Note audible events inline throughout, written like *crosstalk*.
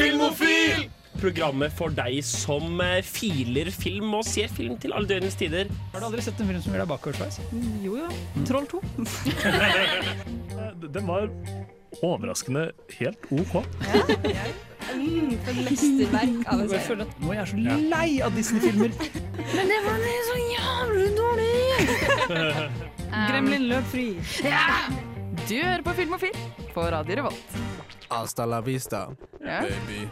Filmofil! Programmet for deg som eh, filer film og ser film til alle døgnets tider. Har du aldri sett en film som gjør deg bakoversveis? Jo jo. Troll 2. *laughs* Den var overraskende helt OK. Mm, for mesterverk av en serie. nå er jeg så lei av Disney-filmer. Men det var så jævlig dårlig! *laughs* Gremlin løp fri. Du hører på Filmofil på Radio Revolt. Hasta la vista, Ja. baby.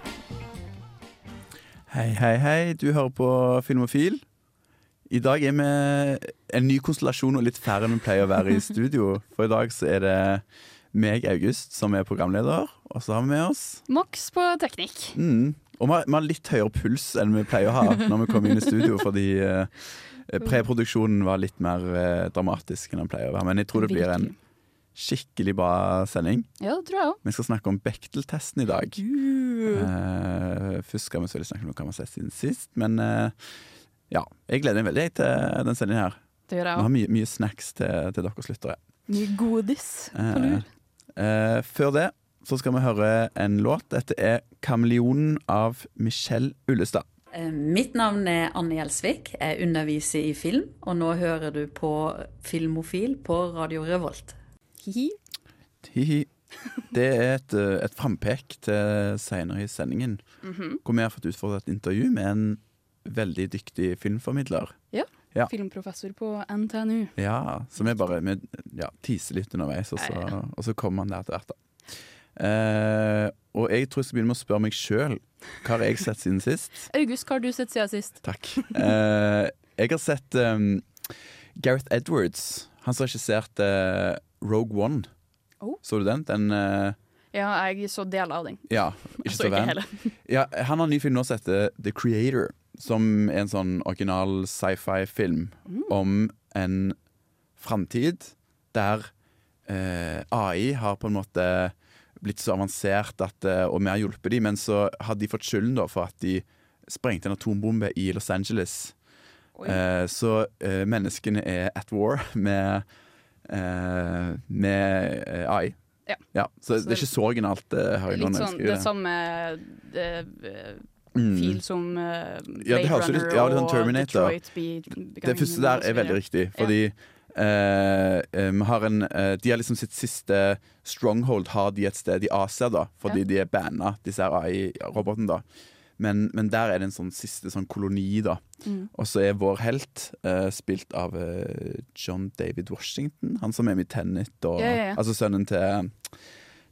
Hei, hei, hei. Du hører på Filmofil. I dag er vi en ny konstellasjon og litt færre enn vi pleier å være i studio. For i dag så er det meg, August, som er programleder, og så har vi med oss Mox på teknikk. mm, Og vi har, litt høyere puls enn vi pleier å ha når vi kommer inn i studio, fordi eh, preproduksjonen var litt mer eh, dramatisk enn den pleier å være. Men jeg tror det blir en skikkelig bra sending. Ja, det tror jeg også. Vi skal snakke om Bechtel-testen i dag. Uh. først skal vi selvfølgelig snakke om hva vi har sett siden sist, men eh, ja. Jeg gleder meg veldig til den sendingen her. Det gjør Vi har mye, mye snacks til, til dere lyttere. Mye godis på Eh, lur. eh, før det så skal vi høre en låt. Dette er 'Kameleonen' av Michelle Ullestad. Mitt navn er Anne Gjelsvik. Jeg underviser i film, og nå hører du på Filmofil på Radio Revolt. Hihi. Hihi. Det er et, eh, et frampek til seinere i sendingen, Mhm. hvor vi har fått utfordret et intervju med en veldig dyktig filmformidler. Ja. Filmprofessor på NTNU. Ja, så vi bare vi, ja, teaser litt underveis, og så, og så kommer han der etter hvert. da. Eh, og jeg tror jeg skal begynne med å spørre meg sjøl hva har jeg sett siden sist. *laughs* August, hva har du sett siden sist? Takk. Eh, jeg har sett um, Gareth Edwards. Han som regisserte Rogue One. Oh. Så du den? Den uh, Ja, jeg så deler av den. Ja, *laughs* ikke så ikke *laughs* Ja, han har en ny film nå som heter The Creator, som er en sånn original sci-fi-film Mm. om en framtid der uh, AI har på en måte blitt så avansert at, eh, og vi har hjulpet dem, men så hadde de fått skylden da for at de sprengte en atombombe i Los Angeles. Eh, så eh, menneskene er at war *laughs* med, eh, med eh, AI. Ja. så, Så det er ikke så originalt. eh, har Litt sånn det det. samme det, eh, Mm. fil som uh, Ja, det Blade høres jo litt- Runner ja, sånn og Detroit Be- Det første der er veldig riktig, fordi eh, eh, har en, eh, De har liksom sitt siste stronghold har de et sted i Asia, da, fordi Ja. de er banna, disse AI-robotene. da men, men der er det en sånn siste sånn koloni, da. Mm. Og så er vår helt uh, spilt av uh, John David Washington, han som er med i Tenet, og, Ja, ja, ja. altså sønnen til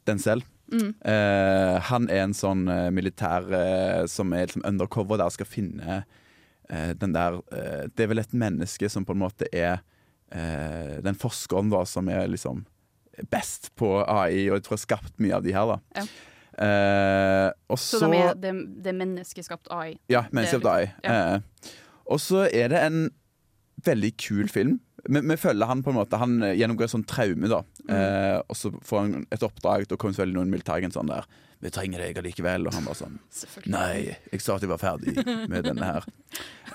Denzel. Mm. Uh, han er en sånn eh, militær eh, som er liksom undercover der og skal finne eh, den der eh, Det er vel et menneske som på en måte er eh, den forskeren da som er liksom best på AI, og jeg tror har skapt mye av de her, da. Ja. Eh, og Så, så, de er, det, det menneskeskapt AI. Ja, menneskeskapt AI. ja. Eh, og så er det en veldig kul film. Vi, vi følger han på en måte Han eh, gjennomgår et sånt traume, da. Mm. Eh, og så får han et oppdrag. Da kommer selvfølgelig noen militære sånn der 'Vi trenger deg allikevel.' Og han bare sånn Nei, jeg sa at jeg var ferdig med denne her. *laughs*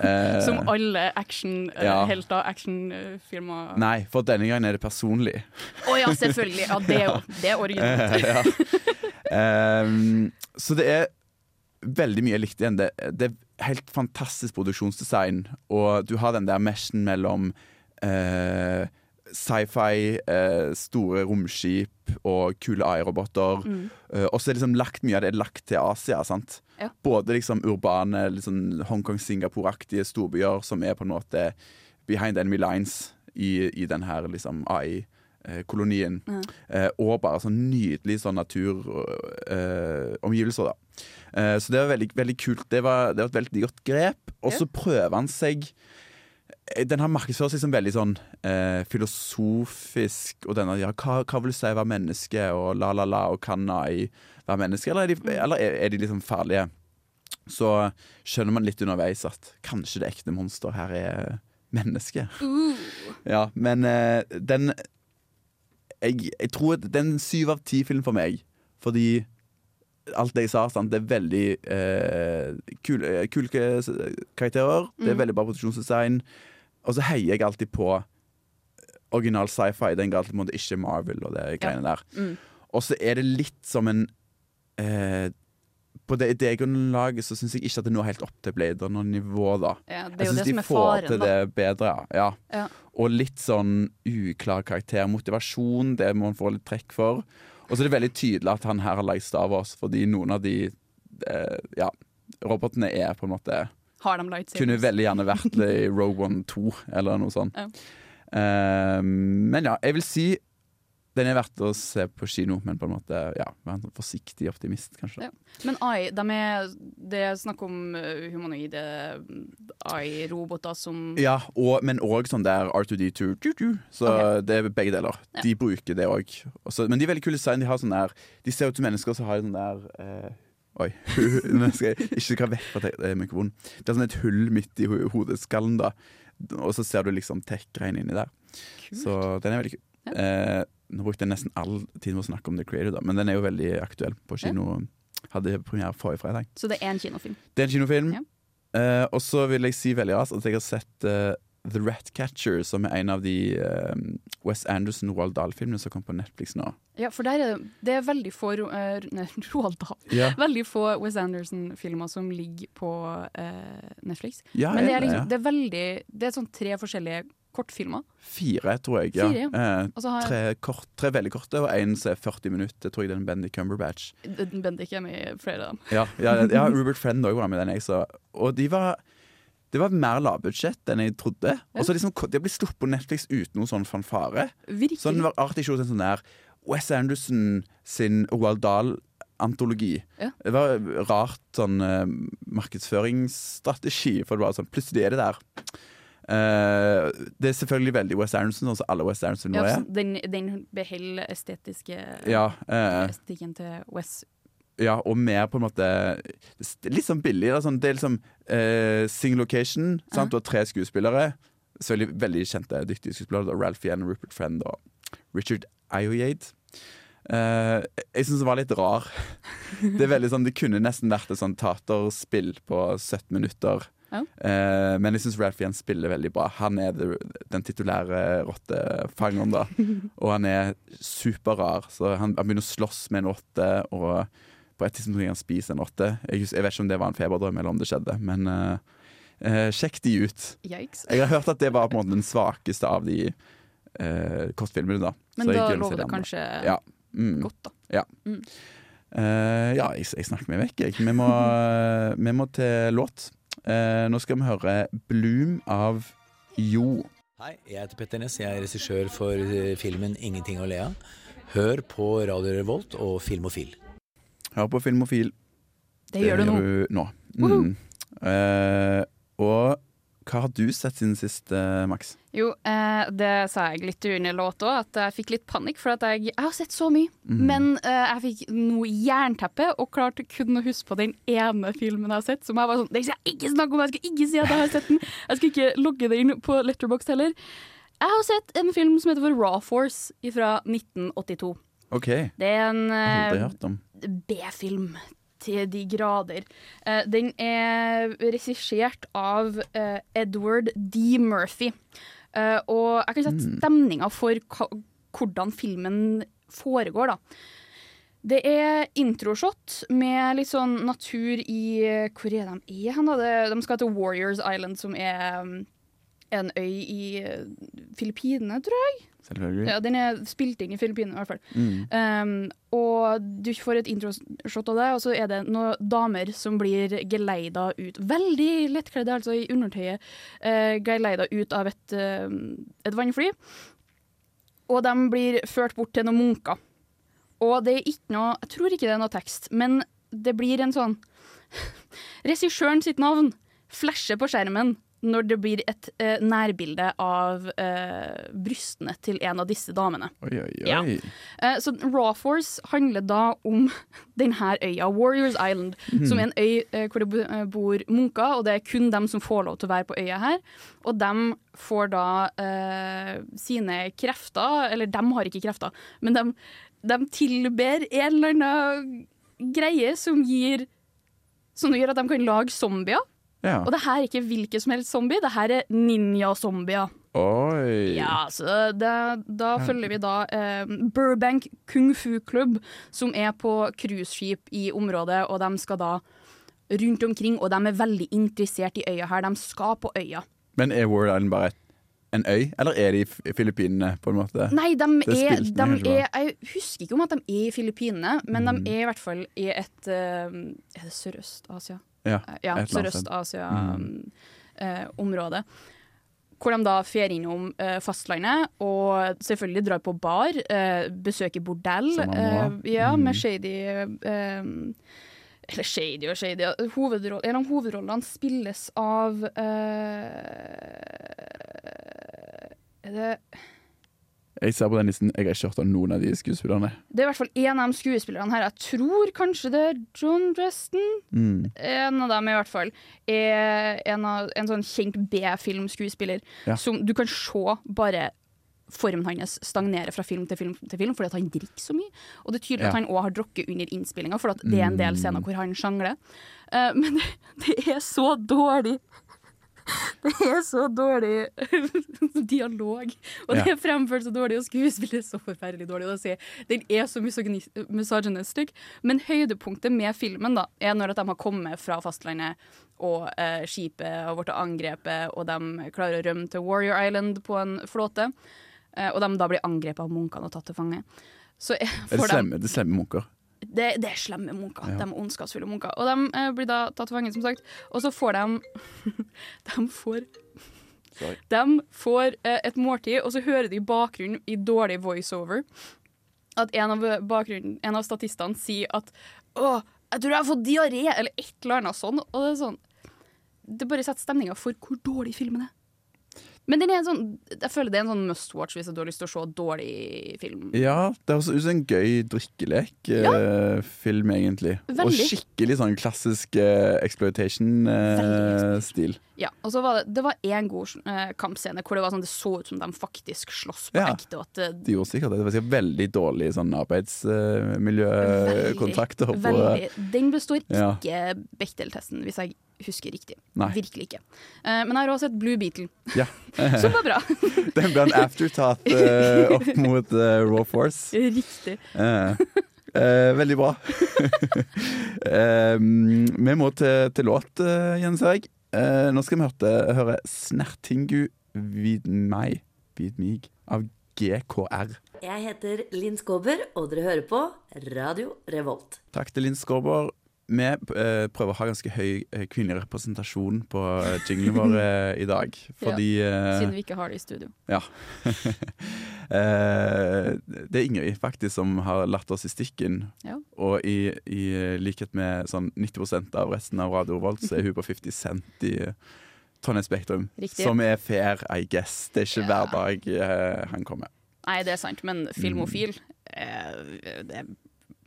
Eh, Som alle actionhelter, ja. helter, actionfilmer. Nei, for denne gangen er det personlig. Å ja, selvfølgelig. Ja, det, det er originalt. *laughs* ja. Ehm, så det er veldig mye jeg likte igjen. Det, det er helt fantastisk produksjonsdesign, og du har den der meshen mellom uh, sci-fi, uh, store romskip og kule AI-roboter. Mm. Uh, og så er liksom lagt mye av det er lagt til Asia. sant? Ja. Både liksom urbane, liksom Hongkong-Singapore-aktige storbyer som er på en måte behind enemy lines i, i den her liksom AI-kolonien. Ja. Mm. og bare sånn nydelig sånn naturomgivelser, da. Eh, så det var veldig, veldig kult. Det var, det var et veldig godt grep. Og så prøver han seg eh, Den har markedsført seg som veldig sånn eh, filosofisk, og denne ja, hva, hva vil du si være menneske, og la, la, la, og kan I være menneske, eller er de, eller er, er de liksom farlige? Så skjønner man litt underveis at kanskje det ekte monster her er menneske. Ja, men eh, den jeg, jeg tror det er en syv av ti film for meg. Fordi alt det jeg sa, sant? det er veldig eh, kule, kule karakterer. Det er Mm. veldig bra produksjonsdesign. Og så heier jeg alltid på original sci-fi. Den galt på en måte ikke Marvel og det greiene der. Mm. Og så er det litt som en eh, på det idégrunnlaget så syns jeg ikke at det når helt opp til Blade Runner-nivå, da. Ja, det er Jeg syns de får faren, til det bedre, ja. ja. Og litt sånn uklar karakter. Motivasjon, det må man få litt trekk for. Og så er det veldig tydelig at han her har lagd Star Wars, fordi noen av de eh, ja, robotene er på en måte Har de lightsabers? Kunne veldig gjerne vært i Rogue One 2 eller noe sånt. Ja. Eh, men ja, jeg vil si den er verdt å se på kino, men på en måte ja, være en sånn forsiktig optimist, kanskje. Ja. Men AI, de er, det er snakk om uh, humanoide AI-roboter som Ja, og, men òg sånn der R2D2. tu, tu. Så okay. det er begge deler. Ja. De bruker det òg. Men de er veldig kule design. De, har sånn der, de ser ut som mennesker som har sånn der eh, Oi. *laughs* Nå skal jeg ikke skal vekk fra eh, mikrofonen. Det er sånn et hull midt i ho hodeskallen, da. Og så ser du liksom tech-greien inni der. Så den er veldig kul. Ja. Eh, nå brukte jeg nesten all tid med å snakke om The Creator, da, men den er jo veldig aktuell på kino. Hadde premiere forrige fredag. Så det er en kinofilm. Det er en kinofilm. Ja. Uh, og så vil jeg si veldig raskt at jeg har sett uh, The Ratcatcher, som er en av de uh, Wes Anderson Roald Dahl-filmene som kom på Netflix nå. Ja, for er det, det er veldig få uh, eh, *laughs* Roald Dahl. Ja, Veldig få Wes Anderson-filmer som ligger på eh, Netflix. ja, Men det er, liksom, det er veldig Det er sånn tre forskjellige kortfilmer. Fire, tror jeg. Ja. Fire, Eh, Og så har tre, kort, tre veldig korte, og én som er 40 minutter. Tror jeg det er en Bendy Cumberbatch. Bendik er med i flere av dem. Ja, ja, ja *laughs* Rupert Friend òg var med den jeg så. Og de var det var mer lavbudsjett enn jeg trodde. Og så liksom, Det ble sluppet på Netflix uten noen sånn fanfare. Virkelig. Så den var artig ikke sånn der Wes Anderson sin Roald Dahl-antologi. Ja. Det var rart sånn uh, markedsføringsstrategi, for det var sånn plutselig er det der. Eh, det er selvfølgelig veldig Wes Aronson, sånn som alle Wes Aronson nå er. Ja, den, den beholder estetiske Ja, uh, estetikken til Wes. ja, og mer på en måte Litt sånn billig. Da, sånn, det er liksom uh, single location. Sant? Du har tre skuespillere. Selvfølgelig veldig kjente, dyktige skuespillere. Ralph Yen, Rupert Friend og Richard Ayoyade. Uh, jeg syns det var litt rar. *laughs* Det er veldig sånn, det kunne nesten vært et sånn taterspill på 17 minutter. Ja. Eh, men jeg syns Ralph Jens spiller veldig bra. Han er the, den titulære rottefangeren, da. *laughs* Og han er superrar. Så han, han begynner å slåss med en rotte, og på et tidspunkt kan han spise en rotte. Jeg, jeg vet ikke om det var en feberdrøm eller om det skjedde, men eh, eh, sjekk de ut. Yikes. Jeg har hørt at det var på en måte den svakeste av de eh, kortfilmene, da. Men da lover det kanskje Ja. Mm. godt, da. Eh, ja, jeg, jeg snakker meg vekk, jeg. Vi må, *laughs* vi må til låt. Eh, nå skal vi høre 'Bloom' av Jo. Hei, jeg heter Petter Ness. Jeg er regissør for eh, filmen 'Ingenting å le av'. Hør på Radio Revolt og Filmofil. Hør på Filmofil. Det gjør du nå. nå. Mm. Eh, og hva har du sett siden sist, eh, Max? Jo, eh, det sa jeg litt under låta, at jeg fikk litt panikk. For at jeg, jeg har sett så mye, mm. men eh, jeg fikk noe jernteppe og klarte kun å huske på den ene filmen jeg har sett. Som jeg var sånn Det skal jeg ikke snakke om, jeg skal ikke si at jeg har sett den. Jeg skal ikke logge det inn på Letterboxd heller. Jeg har sett en film som heter Raw Force fra 1982. OK, Det er en eh. B-film til de grader. Uh, den er regissert av uh, Edward D. Murphy. Uh, og jeg kan sette stemninga for hvordan filmen foregår, da. Det er introshot med litt sånn natur i Hvor er de er hen, da? De skal til Warriors Island, som er um, en øy i eh, Filippinene, tror jeg. Selvfølgelig. Ja, Den er spilt inn i Filippinene, i hvert fall. Mm. Um, og du får et introshot av det, og så er det noen damer som blir geleida ut. Veldig lettkledde, altså i undertøyet. Uh, geleida ut av et, uh, et vannfly. Og de blir ført bort til noen munker. Og det er ikke noe Jeg tror ikke det er noe tekst, men det blir en sånn *laughs* Regissøren sitt navn flasher på skjermen når det blir et eh, nærbilde av eh, brystene til en av disse damene. Oi, oi, oi. Ja. Eh, så Raw Force handler da om *laughs* denne øya, Warriors Island, som er en øy eh, hvor det eh, bor munker, og det er kun dem som får lov til å være på øya her. Og dem får da eh, sine krefter, eller dem har ikke krefter, men dem, dem tilber en eller annen greie som gir Som gjør at de kan lage zombier. Ja. Og det her er ikke hvilken som helst zombie, det her er ninja-zombier. Oi. Ja, så det, da følger vi da eh, Burbank Kung Fu Klubb, som er på cruiseskip i området, og de skal da rundt omkring, og de er veldig interessert i øya her. De skal på øya. Men er World Island bare en øy, eller er de i Filippinene, på en måte? Nei, de er, de er Jeg husker ikke om at de er i Filippinene, men Mm. de er i hvert fall i et uh, Er det Sørøst-Asia? Ja, Eh, ja et eller annet sted. Sørøst-Asia-området. hvor de da fer innom eh, fastlandet og selvfølgelig drar på bar, eh, besøker bordell. Eh, ja, Mm. med shady eh, Eller shady og shady. Hovedroll, en av hovedrollene spilles av eh, Er det Jeg ser på den listen, jeg har ikke hørt om noen av de skuespillerne. Det er i hvert fall en av de skuespillerne her. Jeg tror kanskje det er John Dreston. Mm. En av dem i hvert fall er en, av, en sånn kjent B-filmskuespiller Ja. som du kan se bare formen hans stagnerer fra film til film til film fordi han drikker så mye. Og det er tydelig Ja. at han òg har drukket under innspillinga, for det er en del scener hvor han sjangler. Uh, men det, *laughs* det er så dårlig. Det er så dårlig *laughs* dialog, og det er fremført så dårlig, og skuespillet er så forferdelig dårlig. å si. Den er så misogyni- misogynistisk. Men høydepunktet med filmen da, er når at de har kommet fra fastlandet, og eh, skipet har blitt angrepet, og de klarer å rømme til Warrior Island på en flåte. Eh, og de da blir angrepet av munkene og tatt til fange. Så eh, Er det slemme, de- det slemme munker? Det, det er slemme munker. Ja. De er ondskapsfulle munker. Og de eh, blir da tatt til fange, som sagt. Og så får de *laughs* De får Sorry. De får eh, et måltid, og så hører de i bakgrunnen, i dårlig voiceover, at en av, bakgrunnen, en av statistene sier at 'Å, jeg tror jeg har fått diaré', eller et eller annet sånn. Og det er sånn Det bare setter stemninga for hvor dårlig filmen er. Men den er en sånn, jeg føler det er en sånn must watch hvis du har lyst til å se dårlig film. Ja, det høres ut som en gøy drikkelek-film, egentlig. Og skikkelig sånn klassisk uh, exploitation-stil. Ja, og så var det, det var én god eh, kampscene hvor det, var sånn, det så ut som de faktisk slåss på Ja. ekte. Og at det, de gjorde sikkert det. Det var sikkert veldig dårlig sånn arbeidsmiljøkontrakter. på- veldig, den består Ja. ikke Bechdel-testen, hvis jeg husker riktig. Nei. Virkelig ikke. Eh, men jeg har også sett Blue Beetle, Ja. *laughs* som var bra. *laughs* Den ble en afterthought eh, opp mot eh, Raw Force. Riktig. Eh, eh, veldig bra. *laughs* Eh, vi må til, til låt, uh, Jens Erik. Eh, nå skal vi høre, høre 'Snertingu vid meg', vid mig, av GKR. Jeg heter Linn Skåber, og dere hører på Radio Revolt. Takk til Linn Skåber. Vi eh, prøver å ha ganske høy eh, kvinnelig representasjon på jinglene jinglen vår eh, i dag. *laughs* Fordi ja, Siden vi ikke har det i studio. Ja. *laughs* Eh, det er Ingrid faktisk som har latt oss i stikken. Ja. Og i, i likhet med sånn 90% av resten av Radio Volt, så er hun på 50 Cent i eh, Trondheim Spektrum. Riktig. Som er fair, I guess. Det er ikke Ja. hver dag eh, han kommer. Nei, det er sant, men filmofil eh, det er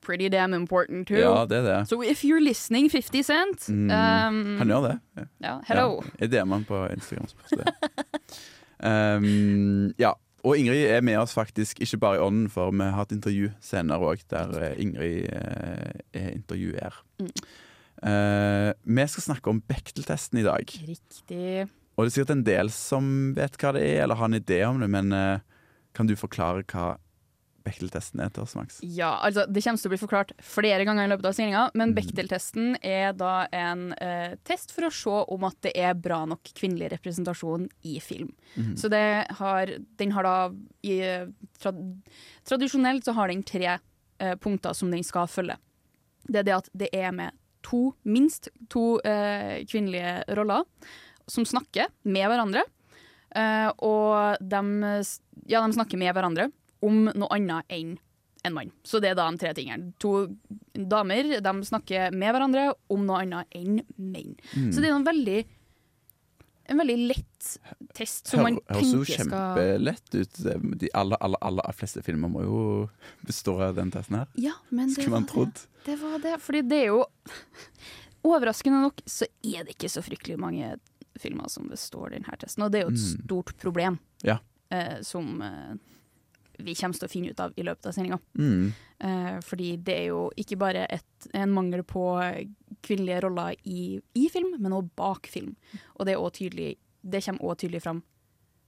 pretty damn important too. Ja, det er det. So if you're listening, 50 Cent Mm. um, Han gjør det. Ja. Ja, hello. Ja, jeg DM han på Instagram. det. *laughs* Um, ja. Og Ingrid er med oss faktisk ikke bare i ånden, for vi har hatt intervju senere òg, der eh, Ingrid eh, er intervjuer. Mm. Uh, vi skal snakke om Bechtel-testen i dag. Riktig. Og det er sikkert en del som vet hva det er, eller har en idé om det, men uh, kan du forklare hva Bechdel-testen er til oss, Max? Ja, altså Det kommer til å bli forklart flere ganger i løpet av sendinga, men Mm. Bechdel-testen er da en eh, test for å se om at det er bra nok kvinnelig representasjon i film. Mm. Så det har, den har da i, trad, Tradisjonelt så har den tre eh, punkter som den skal følge. Det er det at det er med to, minst to eh, kvinnelige roller som snakker med hverandre. Eh, og de, ja, de snakker med hverandre om noe annet enn en mann. Så det er da de tre tingene. To damer de snakker med hverandre om noe annet enn menn. Mm. Så det er en veldig, en veldig lett test som man tenker skal Høres jo kjempelett ut. De aller, aller, aller fleste filmer må jo bestå av den testen her. Ja, men det Skulle man trodd. det. Det var det. Fordi det er jo *laughs* Overraskende nok så er det ikke så fryktelig mange filmer som består denne testen, og det er jo et Mm. stort problem. Ja. Eh, som eh, vi kommer til å finne ut av i løpet av sendinga. Mm. Eh, fordi det er jo ikke bare et, en mangel på kvinnelige roller i, i film, men òg bak film. Og det, er tydelig, det kommer òg tydelig fram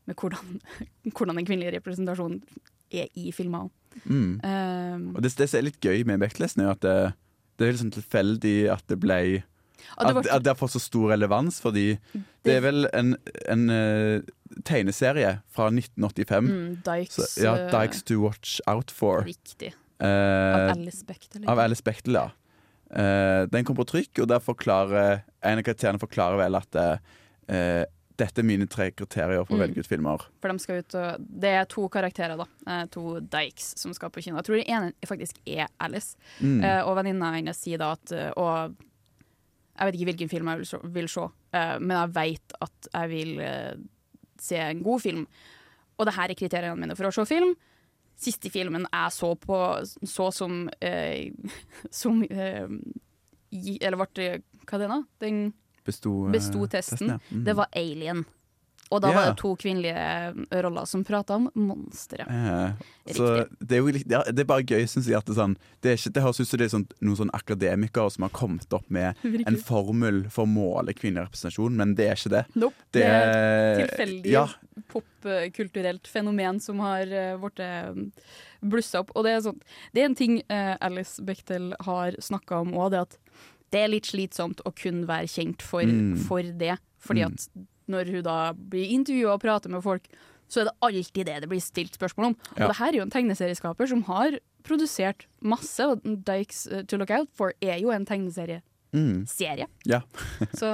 med hvordan, *laughs* hvordan den kvinnelige representasjonen er i filmer. Mm. Um, Og det, det som er litt gøy med Bechdel-listen, er at det, det er liksom tilfeldig at det ble at, var- at det har fått så stor relevans, fordi det er vel en, en uh, tegneserie fra 1985. Mm, Dykes, så, ja, eh, Dykes to Watch Out For. Riktig. Uh, Av Alice Bechtel. Av Alice Bechtel, ja. Uh, den kom på trykk, og der forklarer en av karakterene forklarer vel at dette er mine tre kriterier for å Mm. velge ut filmer. For de skal ut og, Det er to karakterer, da. To Dykes som skal på kino. Jeg tror den ene faktisk er Alice. Mm. Og venninna hennes sier da at Og jeg vet ikke hvilken film jeg vil se, vil se uh, men jeg vet at jeg vil uh, se en god film. Og det her er kriteriene mine for å se film. Siste filmen jeg så på så som uh, *laughs* Som gi, Eller ble Hva er det nå? Den Besto, besto testen. ja. Mm. Det var Alien. Og da yeah. var det to kvinnelige eh, roller som prata om monstre. Yeah. det er jo ja, det er bare gøy, syns jeg. At det, er sånn, det, er ikke, det høres ut som det er sånn, noen sånn akademikere som har kommet opp med en formel for å måle kvinnelig representasjon, men det er ikke det. Nope. Det er er- et tilfeldig ja. popkulturelt fenomen som har uh, blitt blussa opp. Og det er, sånn, det er en ting eh, Alice Bechtel har snakka om òg, det at det er litt slitsomt å kun være kjent for, Mm. for det. Fordi Mm. at når hun da blir intervjua og prater med folk, så er det alltid det det blir stilt spørsmål om. Ja. Og det her er jo en tegneserieskaper som har produsert masse, og Dykes eh, To Look Out For er jo en tegneserie. Mm. Serie. Ja. *laughs* Så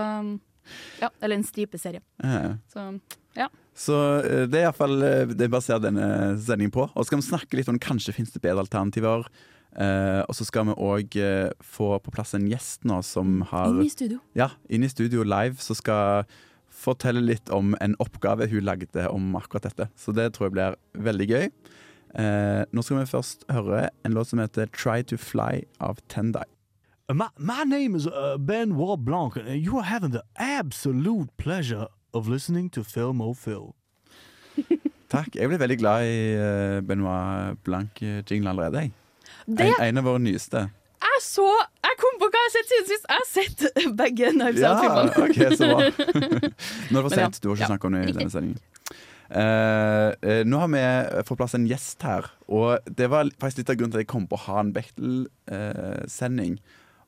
Ja, eller en stripeserie. Ja. Så ja. Så eh, det er iallfall det jeg baserer denne sendingen på. Og så skal vi snakke litt om kanskje finnes det bedre alternativer. Eh, og så skal vi òg eh, få på plass en gjest nå som har Inn i studio. Ja, inn i studio live, så skal fortelle litt om en oppgave hun lagde om akkurat dette. Så det tror jeg blir veldig gøy. Eh, nå skal vi først høre en låt som heter 'Try to Fly' av Tendai. Uh, My, my name is uh, Benoit Blanc, and you are having the absolute pleasure of listening to Film O Phil. *laughs* *laughs* Takk. Jeg ble veldig glad i eh, Benoit Blanc-jinglen allerede. Det En, en av våre nyeste. Jeg så Jeg kom på hva jeg har sett siden sist! Jeg har sett *laughs* begge Knives Ja, Out-filmene. *laughs* ok, så bra. *laughs* Nå er det var sent. Du har ikke ja, snakket om det i denne sendingen. Uh, uh, nå har vi fått plass en gjest her, og det var faktisk litt av grunnen til at jeg kom på å ha en Bechtel-sending.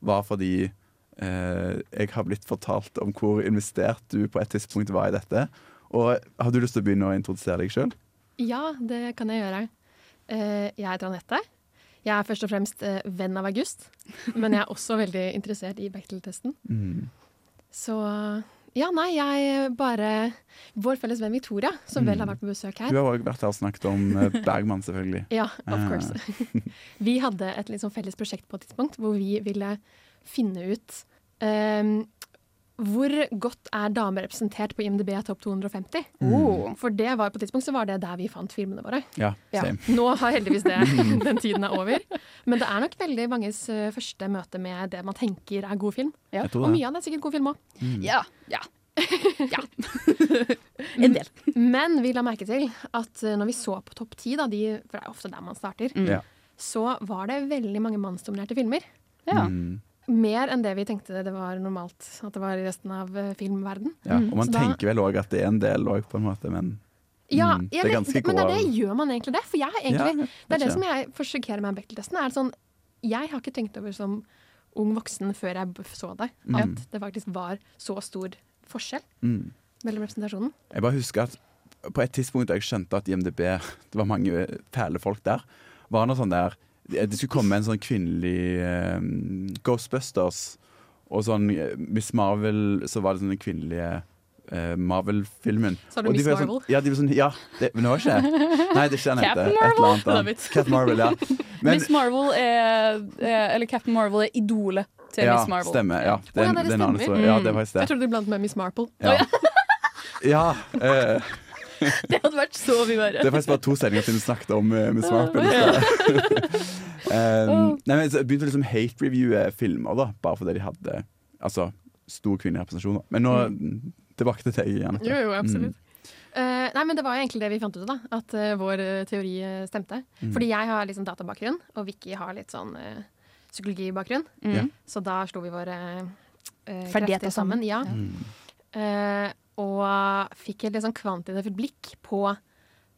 var fordi eh, jeg har blitt fortalt om hvor investert du på et tidspunkt var i dette. Og Har du lyst til å begynne å introdusere deg sjøl? Ja, det kan jeg gjøre. Eh, jeg heter Anette. Jeg er først og fremst eh, venn av August, men jeg er også veldig interessert i Bechdel-testen. Mm. Så ja, nei, jeg bare Vår felles venn Victoria, som vel har vært på besøk her. Du har òg vært her og snakket om eh, *laughs* Bergman, selvfølgelig. Ja, of Ah. course. *laughs* vi hadde et sånn felles prosjekt på et tidspunkt hvor vi ville finne ut ehm, hvor godt er damer representert på IMDb topp 250? Mm. For det var på et tidspunkt så var det der vi fant filmene våre. Ja, same. Nå har heldigvis det, *laughs* den tiden er over. Men det er nok veldig manges eh, første møte med det man tenker er god film. Jeg tror Og mye av det er sikkert god film òg. Mm. Ja. ja. ja. *laughs* en del. Men vi la merke til at eh, når vi så på topp ti, da, de, for det er ofte der man starter, mm. så var det veldig mange mannsdominerte filmer. Ja. Mm. Mer enn det vi tenkte det var normalt at det var i resten av eh, filmverden. Ja, og man Så da- tenker vel òg at det er en del òg, på en måte, men Ja, mm, det er ganske ganske men det er det, gjør man egentlig det? For jeg egentlig, Ja, det er det som jeg forsøker med Bechdel-testen. er sånn, Jeg har ikke tenkt over som ung voksen før jeg så det, Mm. at det faktisk var så stor forskjell Mm. mellom representasjonen. Jeg bare husker at på et tidspunkt da jeg skjønte at IMDb Det var mange fæle folk der, var noe sånn der Det skulle komme en sånn kvinnelig eh, Ghostbusters, og sånn eh, Miss Marvel, så var det sånn den kvinnelige uh, Marvel-filmen. Sa du Miss Marvel? sånn, Marvel? Ja, de var sånn, ja det, men det var ikke Nei, det er ikke den heter. Captain Marvel? Captain Marvel, ja. Men, Miss Marvel er Eller Captain Marvel er idolet til ja, Miss Marvel. stemmer. Ja, den, det er ja, det stemmer. det er en annen historie. Ja, det er faktisk Jeg trodde du blandet med Miss Marple. Ja. Ja, *laughs* eh, *laughs* Det hadde vært så mye verre. Det er faktisk bare to sendinger siden vi snakket om med Miss *laughs* *laughs* um, nei, men så jeg begynte å liksom hate-reviewe filmer, da bare fordi de hadde altså, stor kvinnerepresentasjon. da. Men nå tilbake til deg Jannicke. Jo, jo, absolutt. Eh, nei, men Det var jo egentlig det vi fant ut av, da. At uh, vår eh, teori eh, stemte. Mm. Fordi jeg har liksom databakgrunn, og Vicky har litt sånn uh, psykologibakgrunn. Mm. Så da slo vi våre uh, krefter sammen. sammen. Ja. Mm. Og fikk et litt sånn kvantitativt blikk på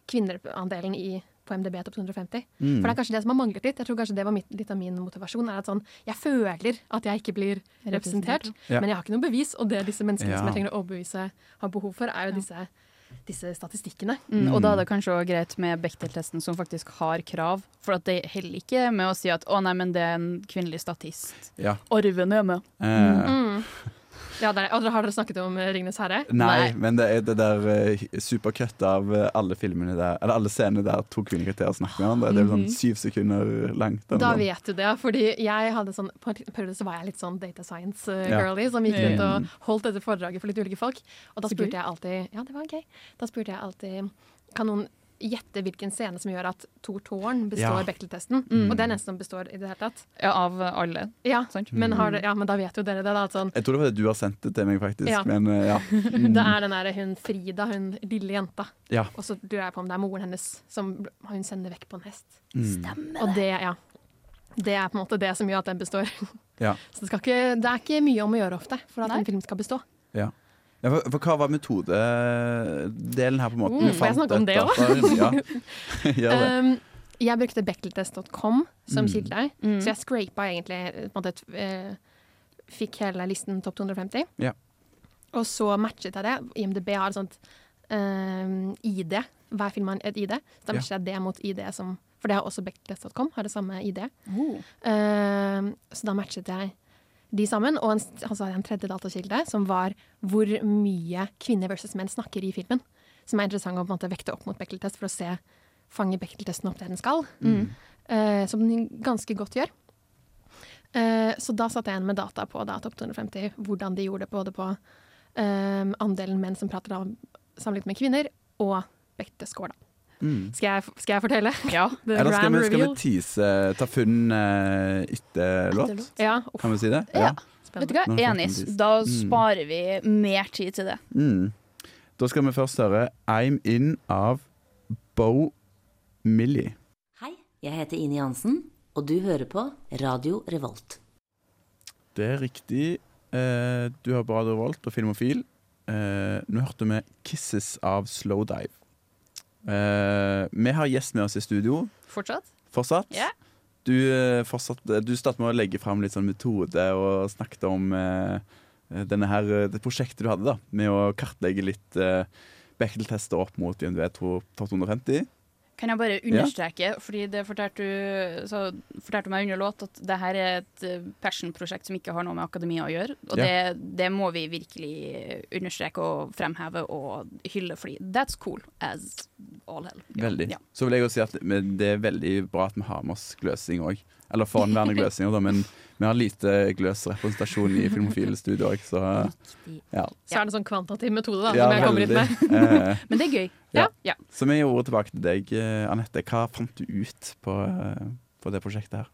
kvinneandelen i, på MDB topp 250. Mm. For det er kanskje det som har manglet litt. Jeg tror kanskje det var mitt, litt av min motivasjon. er at sånn, Jeg føler at jeg ikke blir representert, Ja. men jeg har ikke noe bevis. Og det disse menneskene Ja. som jeg trenger å overbevise har behov for, er jo disse, disse statistikkene. Mm, og da er det kanskje også greit med Bechdel-testen som faktisk har krav. For at det heller ikke med å si at å nei, men det er en kvinnelig statist. Ja. Arven er med. Eh, Mm. Ja, der, og Har dere snakket om eh, Ringenes herre? Nei, men det er det der uh, av eh, alle filmene der Eller alle scenene der to kvinnekarakterer snakker med hverandre. Det er sånn Mhm. syv sekunder langt. Da vet du det, fordi jeg hadde sånn På en periode så var jeg litt sånn data science-girly som gikk rundt og Mm. holdt dette foredraget for litt ulike folk. Og da spurte jeg alltid Ja, det var gøy. Da spurte jeg alltid Kan noen gjette hvilken scene som gjør at Tor Tårn består Ja. Bechdel-testen? Mm. Og det er nesten som består i det hele tatt. Ja, av alle. Ja, men, har Mm. det, ja, men da vet jo dere det. da, sånn, Jeg tror det var det du har sendt det til meg, faktisk. Ja. Men eh, ja. *laughs* Det er den der hun Frida, hun lille jenta. Ja. Og så lurer jeg på om det er moren hennes som hun sender vekk på en hest. Mm. Stemmer Og det, ja. Det er på en måte det som gjør at den består. Ja. *laughs* Så det, skal ikke, det er ikke mye om å gjøre ofte for at en film skal bestå. Ja. Ja, for, for hva var metodedelen her, på en måte? Mm, får jeg snakke om det også? Ja. *laughs* *laughs* Gjør det. Um, jeg brukte beckeltest.com som Mm. kilde, Mm. så jeg scrapa egentlig måte, eh, Fikk hele listen topp 250. Ja. Og så matchet jeg det. IMDb har et sånt um, ID. Hver film har et ID. Så da Ja. matchet jeg det mot ID som For det har også beckeltest.com. Har det samme ID. Oh. Um, så da matchet jeg de sammen. Og en, altså en tredje datakilde, som var hvor mye kvinner versus menn snakker i filmen. Som er interessant å på en måte vekte opp mot Bechdel-test for å se fange Bechdel-testen opp det den skal. Mm. Uh, som den ganske godt gjør. Uh, så da satte jeg igjen med data på da, Topp 250, hvordan de gjorde det både på uh, andelen menn som prater da, sammenlignet med kvinner, og Bechdel-score. Mm. Skal jeg, skal jeg fortelle? *laughs* Ja. Eller skal vi, skal vi tease ta funn uh, etter låt? Ja. Kan vi si det? Ja. Vet du hva? Enig. Da Mm. sparer vi mer tid til det. Mm. Da skal vi først høre I'm In av Bo Millie. Hei, jeg heter Ine Jansen, og du hører på Radio Revolt. Det er riktig. Eh, du har på Radio Revolt og Filmofil. Eh, nå hørte vi 'Kisses' av Slowdive. Eh, vi har gjest med oss i studio Fortsatt? fortsatt. Yeah. Du, eh, fortsatt, du startet med å legge fram litt sånn metode og snakket om uh, denne her, eh, det prosjektet du hadde da, med å kartlegge litt uh, Bechdel-tester opp mot IMDv 250. Kan jeg bare Ja. understreke, fordi det fortalte du, så fortalte du meg under låt, at det her er et eh, passion-prosjekt som ikke har noe med akademia å gjøre. Og Ja. det, det må vi virkelig understreke og fremheve og hylle, fordi that's cool as all hell. Veldig. Ja. Så vil jeg jo si at det er veldig bra at vi har med oss gløsing òg. Eller forhenværende gløsinger, da, men vi har lite gløsrepresentasjon i Filmofile studio òg, så ja. Så er det en sånn kvantitativ metode da, Ja, som jeg kommer inn med. Eh, *laughs* Men det er gøy. Ja. Ja. Så vi gir ordet tilbake til deg, eh, Anette. Hva fant du ut på, eh, på det prosjektet her?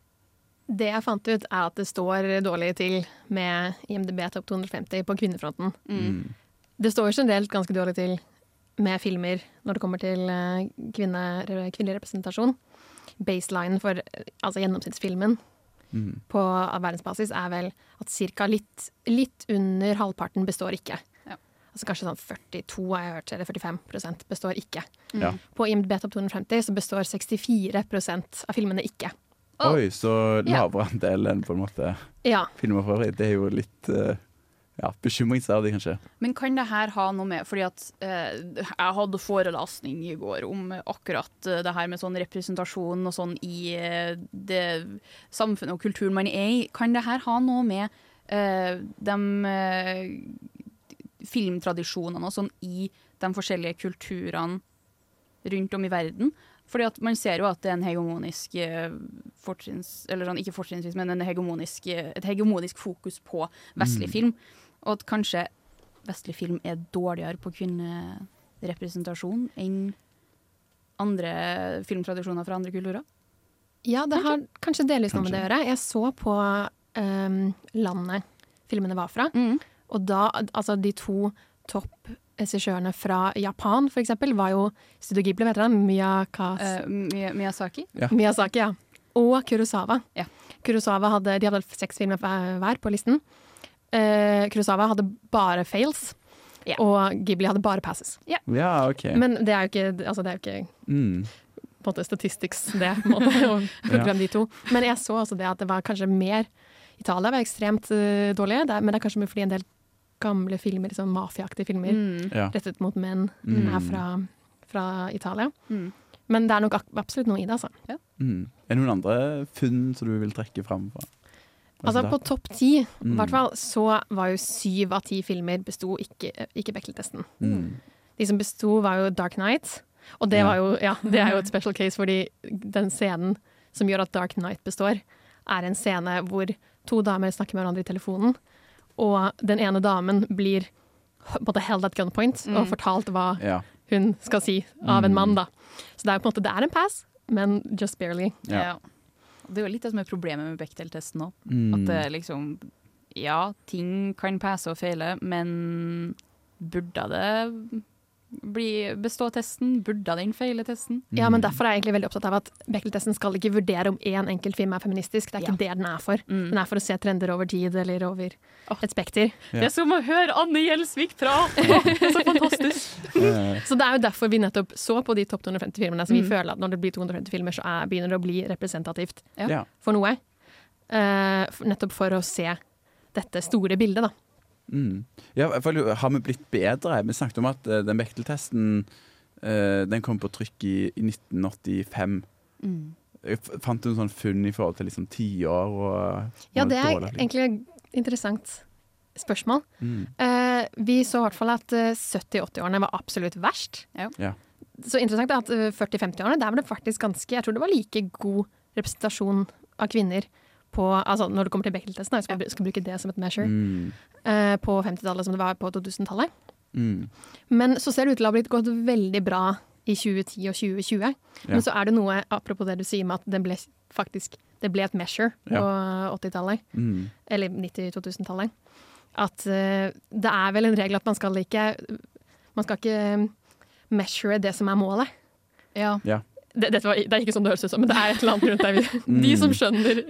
Det jeg fant ut, er at det står dårlig til med IMDb topp 250 på kvinnefronten. Mm. Det står generelt ganske dårlig til med filmer når det kommer til kvinne, kvinnelig representasjon. Baseline for altså gjennomsnittsfilmen Mm. på verdensbasis er vel at ca. Litt, litt under halvparten består ikke. Ja. Altså kanskje sånn 42 har jeg hørt, eller 45% består ikke. Ja. På IMDb Top 250 så består 64% av filmene ikke. Oi, så Ja. lavere *laughs* andel enn på en måte Ja. filmer for øvrig. Det er jo litt eh, ja, bekymringsverdig, kanskje. Men kan det her ha noe med Fordi at eh, jeg hadde forelesning i går om akkurat eh, det her med sånn representasjon og sånn i eh, det samfunnet og kulturen man er i. Kan det her ha noe med eh, de eh, filmtradisjonene og sånn i de forskjellige kulturene rundt om i verden? Fordi at man ser jo at det er en hegemonisk fortrins. Eller sånn, ikke fortrinnsvis, men en hegemonisk, eh, et hegemonisk fokus på vestlig Mm. film. Og at kanskje vestlig film er dårligere på kvinnerepresentasjon enn andre filmtradisjoner fra andre kulturer. Ja, det har kanskje delvis noe med det å gjøre. Jeg så på um, landet filmene var fra, og da, altså de to topp regissørene fra Japan, eksempel, var jo Studio Ghibli, vet dere det? Miyaka- Eh, Miyazaki? Ja. Miyazaki, ja. Og Kurosawa. Kurosawa hadde, de hadde seks filmer hver på listen. Uh, Kurosawa hadde bare fails. Ja. Og Ghibli hadde bare passes. Ja, OK. Men det er jo ikke, altså, det er jo ikke Mm. på en måte statistics, det, måte, å *laughs* ja. de to. Men jeg så også det at det var kanskje mer Italia var ekstremt uh, dårlige, er, men det er kanskje fordi en del gamle filmer, sånn mafiaaktige filmer, Mm. Ja. rettet mot menn, Mm. er fra, fra Italia. Mm. Men det er nok absolutt noe i det, altså. Mm. Er det noen andre funn som du vil trekke fram? Fra? Altså På topp ti, i Mm. hvert fall, så var jo syv av ti filmer besto ikke, ikke Bechdel-testen. Mm. De som besto, var jo Dark Knight. Og det, Ja. var jo, ja, *laughs* det er jo et special case, fordi den scenen som gjør at Dark Knight består, er en scene hvor to damer snakker med hverandre i telefonen, og den ene damen blir både held at gunpoint og Mm. fortalt hva Ja. hun skal si av en Mm. mann. da. Så det er på en måte det er en pass, men just barely. Ja. Ja. Det er jo litt det som er problemet med Bechdel-testen òg. Mm. At det liksom Ja, ting kan passe og feile, men burde det bli, bestå testen? Burde den feile testen? Ja, men Derfor er jeg egentlig veldig opptatt av at Bechdel-testen skal ikke vurdere om én enkelt film er feministisk. Det er ikke det den er for. Mm. Den er for å se trender over tid eller over et spekter. Ja. Det er som å høre Anne Gjelsvik prate! Så fantastisk! *laughs* Eh, *laughs* Så det er jo derfor vi nettopp så på de topp 250 filmene. Så vi Mm. føler at når det blir 250 filmer, så er, begynner det å bli representativt Ja. Ja. for noe. Uh, nettopp for å se dette store bildet, da. Mm. Ja, for har vi blitt bedre? Vi snakket om at eh, den Bechdel-testen eh, Den kom på trykk i, i 1985. Mm. Jeg Fant du noen sånn funn i forhold til liksom tiår og Ja, det er dårlig? egentlig et interessant spørsmål. Mm. Uh, vi så i hvert fall at eh, 70-80-årene var absolutt verst. Ja. Ja. Så interessant er at eh, 40-50-årene, der var det faktisk ganske Jeg tror det var like god representasjon av kvinner på Altså når det kommer til Bechdel-testen, jeg skal, skal bruke det som et measure, Mm. eh, på 50-tallet som det var på 2000-tallet. Mm. Men så ser det ut til å ha blitt gått veldig bra i 2010 og 2020. Ja. Men så er det noe, apropos det du sier med at det ble faktisk det ble et measure på 80-tallet, Mm. eller 90-2000-tallet. At eh, det er vel en regel at man skal ikke Man skal ikke measure det som er målet. Ja. Ja. Det, det, var, det er ikke sånn det høres ut som, men det er et eller annet rundt der. De Mm. som skjønner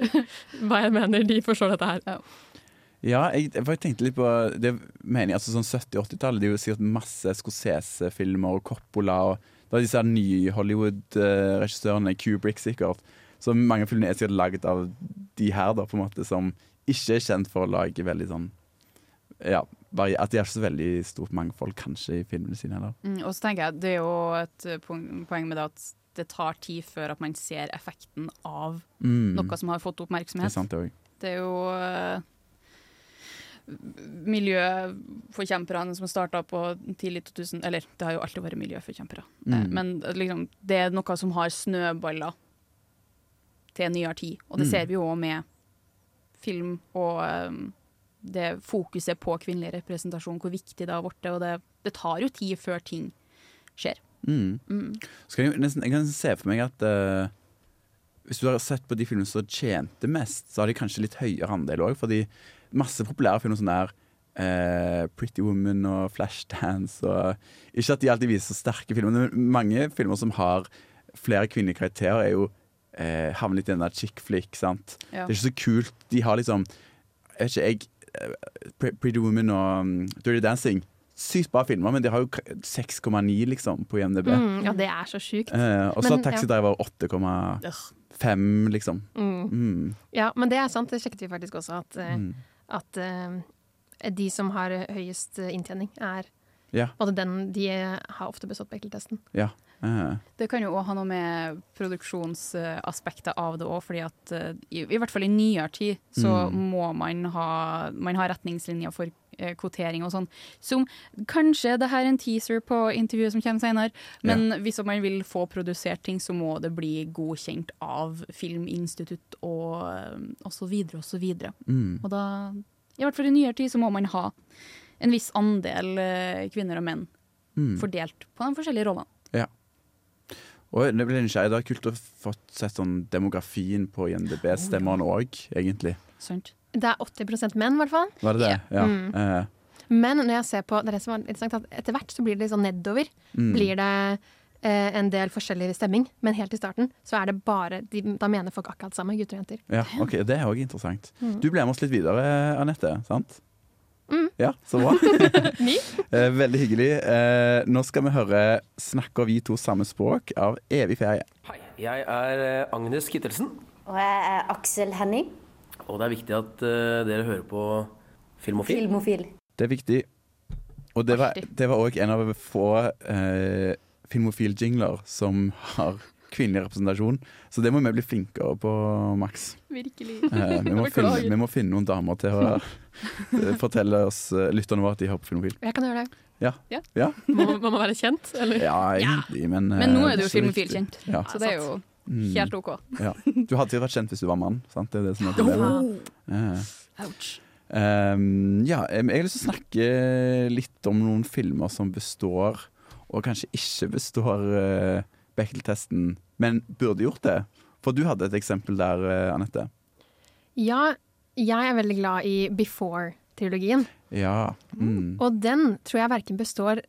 hva jeg mener, de forstår dette her. Ja, jeg, jeg tenkte litt på Det mener jeg, altså sånn 70-80-tallet. Det er jo sikkert masse Scorsese-filmer og Coppola og er disse nye Hollywood-regissørene, Kubrick sikkert. Så mange filmer er sikkert laget av de her, da, på en måte, som ikke er kjent for å lage veldig sånn Ja, at de har ikke så veldig stort mangfold kanskje i filmene sine heller. Mm, og så tenker jeg, Det er jo et poeng med det at det tar tid før at man ser effekten av Mm. noe som har fått Det oppmerksomhet. er sant, det. Det er jo uh, miljøforkjemperne som starta på tidlig 2000 Eller det har jo alltid vært miljøforkjempere. Mm. Eh, Men eh, liksom, det er noe som har snøballer til nyere tid. Og det Mm. ser vi jo òg med film og eh, det fokuset på kvinnelig representasjon, hvor viktig det har blitt. Og det, det tar jo tid før ting skjer. Mm. Mm. Så kan jeg, nesten, jeg kan se for meg at uh, hvis du har sett på de filmene som tjente mest, så har de kanskje litt høyere andel òg. Fordi masse populære filmer som der uh, Pretty Woman og Flashdance og Ikke at de alltid viser så sterke filmer, men mange filmer som har flere kvinnelige karakterer, er jo uh, havner litt i den der chick flick. sant? Ja. Det er ikke så kult. De har liksom Jeg vet ikke, jeg eh, Pretty Woman og um, Dirty Dancing. Sykt bra filmer, men de har jo 6,9 liksom på IMDb. Mm, ja, det er så sjukt. Eh, og så Taxi. Driver 8,5, liksom. Mm. Mm. Ja, men det er sant. Det sjekket vi faktisk også. At, eh, Mm. at uh, de som har høyest eh, inntjening, er Ja. den, De har ofte bestått Bechdel-testen. Ja. Eh, Det kan jo òg ha noe med produksjonsaspektet av det òg, fordi at i, i hvert fall i nyere tid så Mm. må man ha, man ha retningslinjer for kvotering og sånn. Som kanskje det her er en teaser på intervjuet som kommer senere, men hvis man vil få produsert ting, så må det bli godkjent av Filminstitutt og, eh, og så videre og så videre. mm. Og da, i hvert fall i nyere tid, så må man ha en viss andel eh, kvinner og menn Mm. fordelt på de forskjellige rollene. Og det blir nysgjerrig. Det er kult å få sett sånn demografien på INDB-stemmene òg, egentlig. Sant? Det er 80 menn, i hvert fall. Var det det? Ja. Mm. Eh, Men når jeg ser på, det er det som var interessant, at etter hvert så blir det litt sånn nedover. mm. Blir det eh, en del forskjellig stemming, men helt i starten så er det bare de, Da mener folk akkurat samme, gutter og jenter. Ja, ok, Det er òg interessant. Mm. Du ble med oss litt videre, Anette. sant? Mm. Ja, så bra. *laughs* *laughs* Eh, Veldig hyggelig. Eh, Nå skal vi høre 'Snakker vi to samme språk' av Evig ferie. Hei, Jeg er eh, Agnes Kittelsen, Og jeg er Aksel Henning, og det er viktig at eh, dere hører på Filmofil. filmofil. Det er viktig. Og det var, det var også en av få eh, filmofil-jingler som har kvinnelig representasjon. Så det må vi bli flinkere på, Max. Virkelig. Eh, vi, må finne, vi må finne noen damer til å eh, fortelle oss eh, lytterne våre at de har på Filmofil. Jeg kan gjøre det. Ja. Ja. ja. Må, må man være kjent, eller? Ja, egentlig, men Men nå er du jo filmofil-kjent, Ja. så det er jo. Helt OK. Ja. Du hadde sikkert vært kjent hvis du var mann, sant? Det er det som er problemet. Ouch. Um, ja, jeg har lyst til å snakke litt om noen filmer som består, og kanskje ikke består uh, Bechdel-testen, men burde gjort det. For du hadde et eksempel der, uh, Anette. Ja, jeg er veldig glad i Before-trilogien. Ja. Mm. Og den tror jeg verken består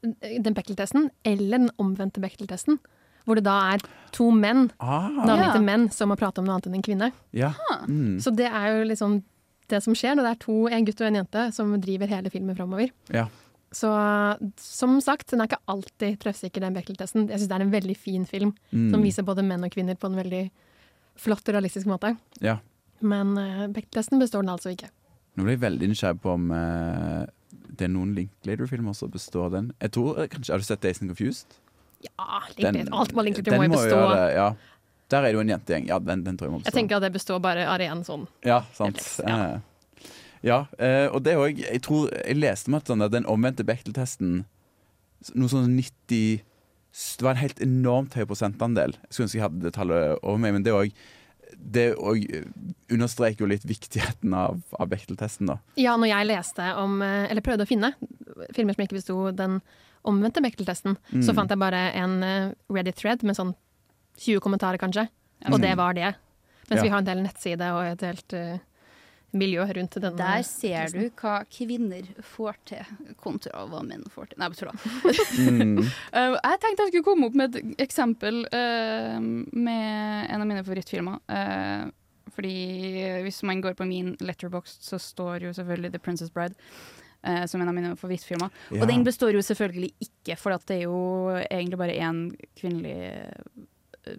den Bechdel-testen eller den omvendte Bechdel-testen. Hvor det da er to menn, Ah. navngitte Ja. menn, som har pratet om noe annet enn en kvinne. Ja. Mm. Så det er jo liksom det som skjer når det er to, en gutt og en jente som driver hele filmen framover. ja. Så som sagt, den er ikke alltid treffsikker, den Bechdel-testen. Jeg syns det er en veldig fin film Mm. som viser både menn og kvinner på en veldig flott og realistisk måte. ja. Men uh, Bechdel-testen består den altså ikke. Nå ble jeg veldig nysgjerrig på om uh, det er noen Linklater-filmer som består den. Jeg tror eh, kanskje, Har du sett Days and Confused? Ja, Linklater. Alt må Linklater til, må jo bestå. gjøre ja. Der er det jo en jentegjeng. Ja, den, den tror jeg må bestå. Jeg tenker at det består bare av ren sånn. Ja, sant. Ja. Ja, eh, og det òg Jeg tror jeg leste meg at den omvendte Bechdel-testen Noe sånn 90 Det var en helt enormt høy prosentandel. Jeg skulle ønske jeg hadde det tallet over meg, men det òg det understreker jo litt viktigheten av, av Bechdel-testen, da. Ja, når jeg leste om, eller prøvde å finne filmer som ikke besto den omvendte Bechdel-testen, Mm. så fant jeg bare en eh, Reddit-thread med sånn 20 kommentarer, kanskje. Og Mm. det var det. Mens Ja. vi har en del nettside og et helt uh, miljø rundt denne. Der ser du hva kvinner får til, kontra hva menn får til. Nei, jeg tuller. Mm. Uh, *laughs* jeg tenkte jeg skulle komme opp med et eksempel uh, med en av mine favorittfilmer. Uh, fordi hvis man går på min letterbox, så står jo selvfølgelig The Princess Bride. Uh, som en av mine favorittfilmer. Ja. Og den består jo selvfølgelig ikke, for det er jo egentlig bare én kvinnelig uh,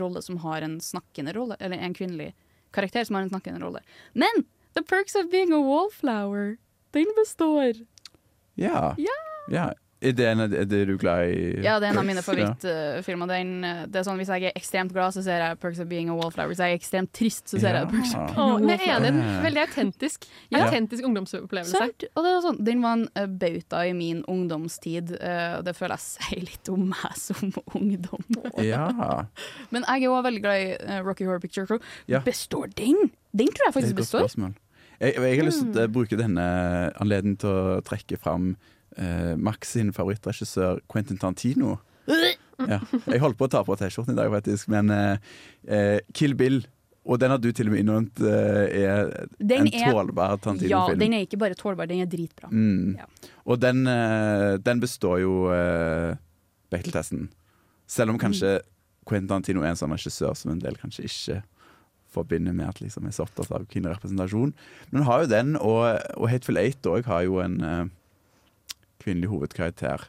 rolle som har en snakkende rolle. Eller en kvinnelig karakter som har en snakkende rolle. Men The Perks of Being a Wallflower, den består. Ja. ja. Er, det en, er det du glad i? Ja, det er en av mine Ja. favorittfilmer. Den, uh, det er sånn, hvis jeg er ekstremt glad, så ser jeg Perks of Being a Wallflower. Hvis jeg er ekstremt trist, så ser jeg Perks of Being a Wallflower'. men jeg er. En veldig autentisk, Ja. autentisk ungdomsopplevelse. Det er sånn, den var en uh, bauta i min ungdomstid, og det føler jeg sier litt om meg som *laughs* ungdom. Ja. Men jeg er òg veldig glad i uh, Rocky Horror Picture Crew. Ja. Består den? Den tror jeg er faktisk består. Jeg, jeg har lyst til å bruke denne anledningen til å trekke fram eh, Max sin favorittregissør Quentin Tantino. Ja. Jeg holdt på å ta på T-skjorten i dag, faktisk, men eh, eh, Kill Bill og den har du til og med innrømt eh, er Den en er- tålbar Tantino-film. Ja, den er ikke bare tålbar, den er dritbra. Mm. Ja. Og den, eh, den består jo uh, Bechdel-testen. Selv om kanskje Quentin Tantino er en sånn regissør som en del kanskje ikke forbinder med at liksom er så opptatt av kvinnerepresentasjon. Men har jo den, og, og Hateful Eight òg har jo en eh, kvinnelig hovedkarakter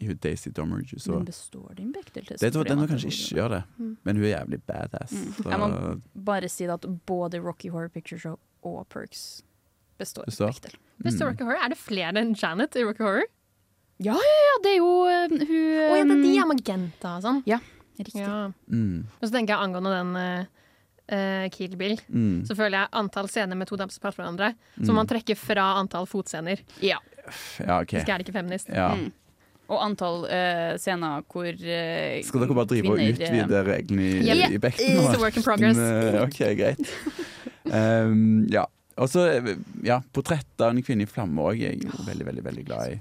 i Daisy Domerge. Så Men består din Bechdel-testen? det tror må kanskje ikke gjøre det, Mm. men hun er jævlig badass. Mm. Så Jeg må bare si det at både Rocky Horror Picture Show og Perks består. består. Bechdel. Består Mm. Rocky Horror? Er det flere enn Janet i Rocky Horror? Ja, ja, ja, det er jo uh, hun Å ja, det er de er Magenta og sånn? Ja, riktig. Ja. Mm. Og så tenker jeg angående den uh, eh, Kill Bill, Mm. så føler jeg antall scener med to damer som prater med hverandre, Mm. så man trekker fra antall fotscener. Ja. Ja, OK. Hvis ikke er ikke feminist. Ja. Mm. Og antall eh, scener hvor eh, Skal dere bare drive og kvinner, eh, utvide reglene i, yeah. i Bekten? It's a work in progress. Eh, OK, greit. Um, *laughs* ja. Og så, eh, ja, portrettet av en kvinne i flamme òg er jeg oh, veldig, veldig veldig glad i.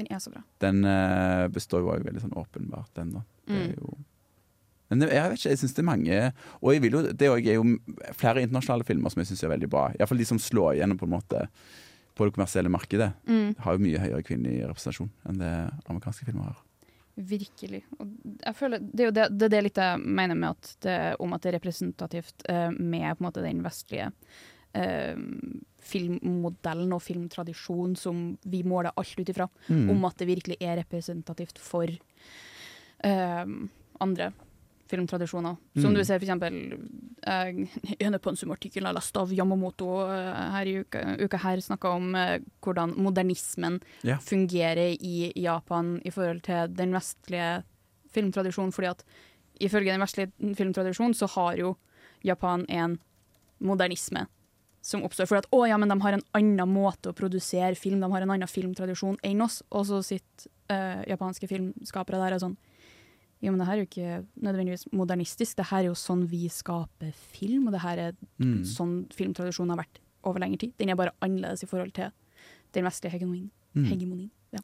Den er så bra. Den uh, består jo òg veldig sånn åpenbart, den, da. Det er Mm. jo men det, jeg vet ikke, jeg syns det er mange Og jeg vil jo, det er jo flere internasjonale filmer som jeg syns er veldig bra. Iallfall de som slår igjennom på en måte på det kommersielle markedet. Mm. Har jo mye høyere kvinnelig representasjon enn det amerikanske filmer har. Virkelig. Føler, det er jo det, det, det litt jeg mener med at det, om at det er representativt eh, med på en måte den vestlige eh, filmmodellen og filmtradisjonen som vi måler alt ut ifra, Mm. om at det virkelig er representativt for eh, andre filmtradisjoner. Som Mm. du ser for eksempel eh, en pensum-artikkel jeg leste av Yamamoto eh, her i uka, uka her, snakka om eh, hvordan modernismen yeah. fungerer i Japan i forhold til den vestlige filmtradisjonen, fordi at ifølge den vestlige filmtradisjonen så har jo Japan en modernisme som oppstår fordi at å ja, men de har en annen måte å produsere film, de har en annen filmtradisjon enn oss, og så sitter uh, japanske filmskapere der og sånn jo, men det her er jo ikke nødvendigvis modernistisk, det her er jo sånn vi skaper film, og det her er Mm. sånn filmtradisjonen har vært over lengre tid. Den er bare annerledes i forhold til den vestlige hegemonien. Mm. hegemonien. Ja.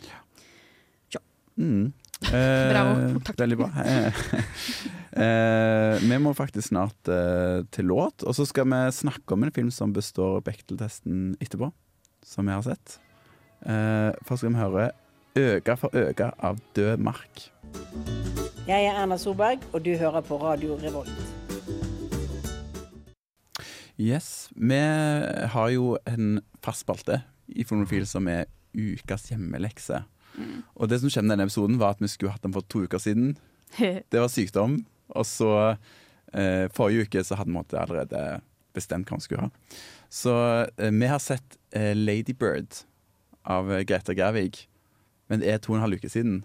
Mm. *laughs* Eh, Bravo. Takk. Veldig bra. *laughs* Eh, eh, vi må faktisk snart eh, til låt, og så skal vi snakke om en film som består Bechtel-testen etterpå, som vi har sett. Eh, først skal vi høre 'Øga for øke av Død mark. Jeg er Erna Solberg, og du hører på Radio Revolt. Yes. Vi har jo en fast spalte i Fonofil som er ukas hjemmelekse. Mm. Og det som skjedde denne episoden, var at vi skulle hatt den for to uker siden. *laughs* Det var sykdom. Og så eh, forrige uke så hadde vi allerede bestemt hva vi skulle ha. Så eh, vi har sett eh, Lady Bird av eh, Greta Gerwig. Men det er to og en halv uke siden.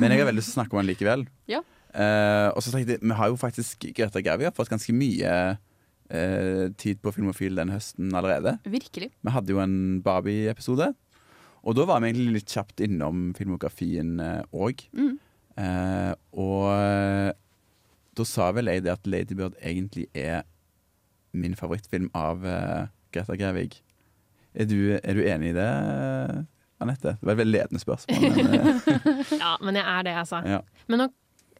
Men jeg har veldig lyst til å snakke om den likevel. *laughs* Ja. Uh, og så tenkte jeg, Vi har jo faktisk Greta Gerwig har fått ganske mye uh, tid på Filmofil den høsten allerede. Virkelig. Vi hadde jo en Barbie-episode. Og da var vi egentlig litt kjapt innom filmografien òg. Mm. Eh, og eh, da sa vel jeg det at Lady Bird egentlig er min favorittfilm av Greta Gerwig. Er du, er du enig i det, Anette? Det var et veldig ledende spørsmål. Men, eh, *laughs* ja, men jeg er det, altså. ja. Men nå,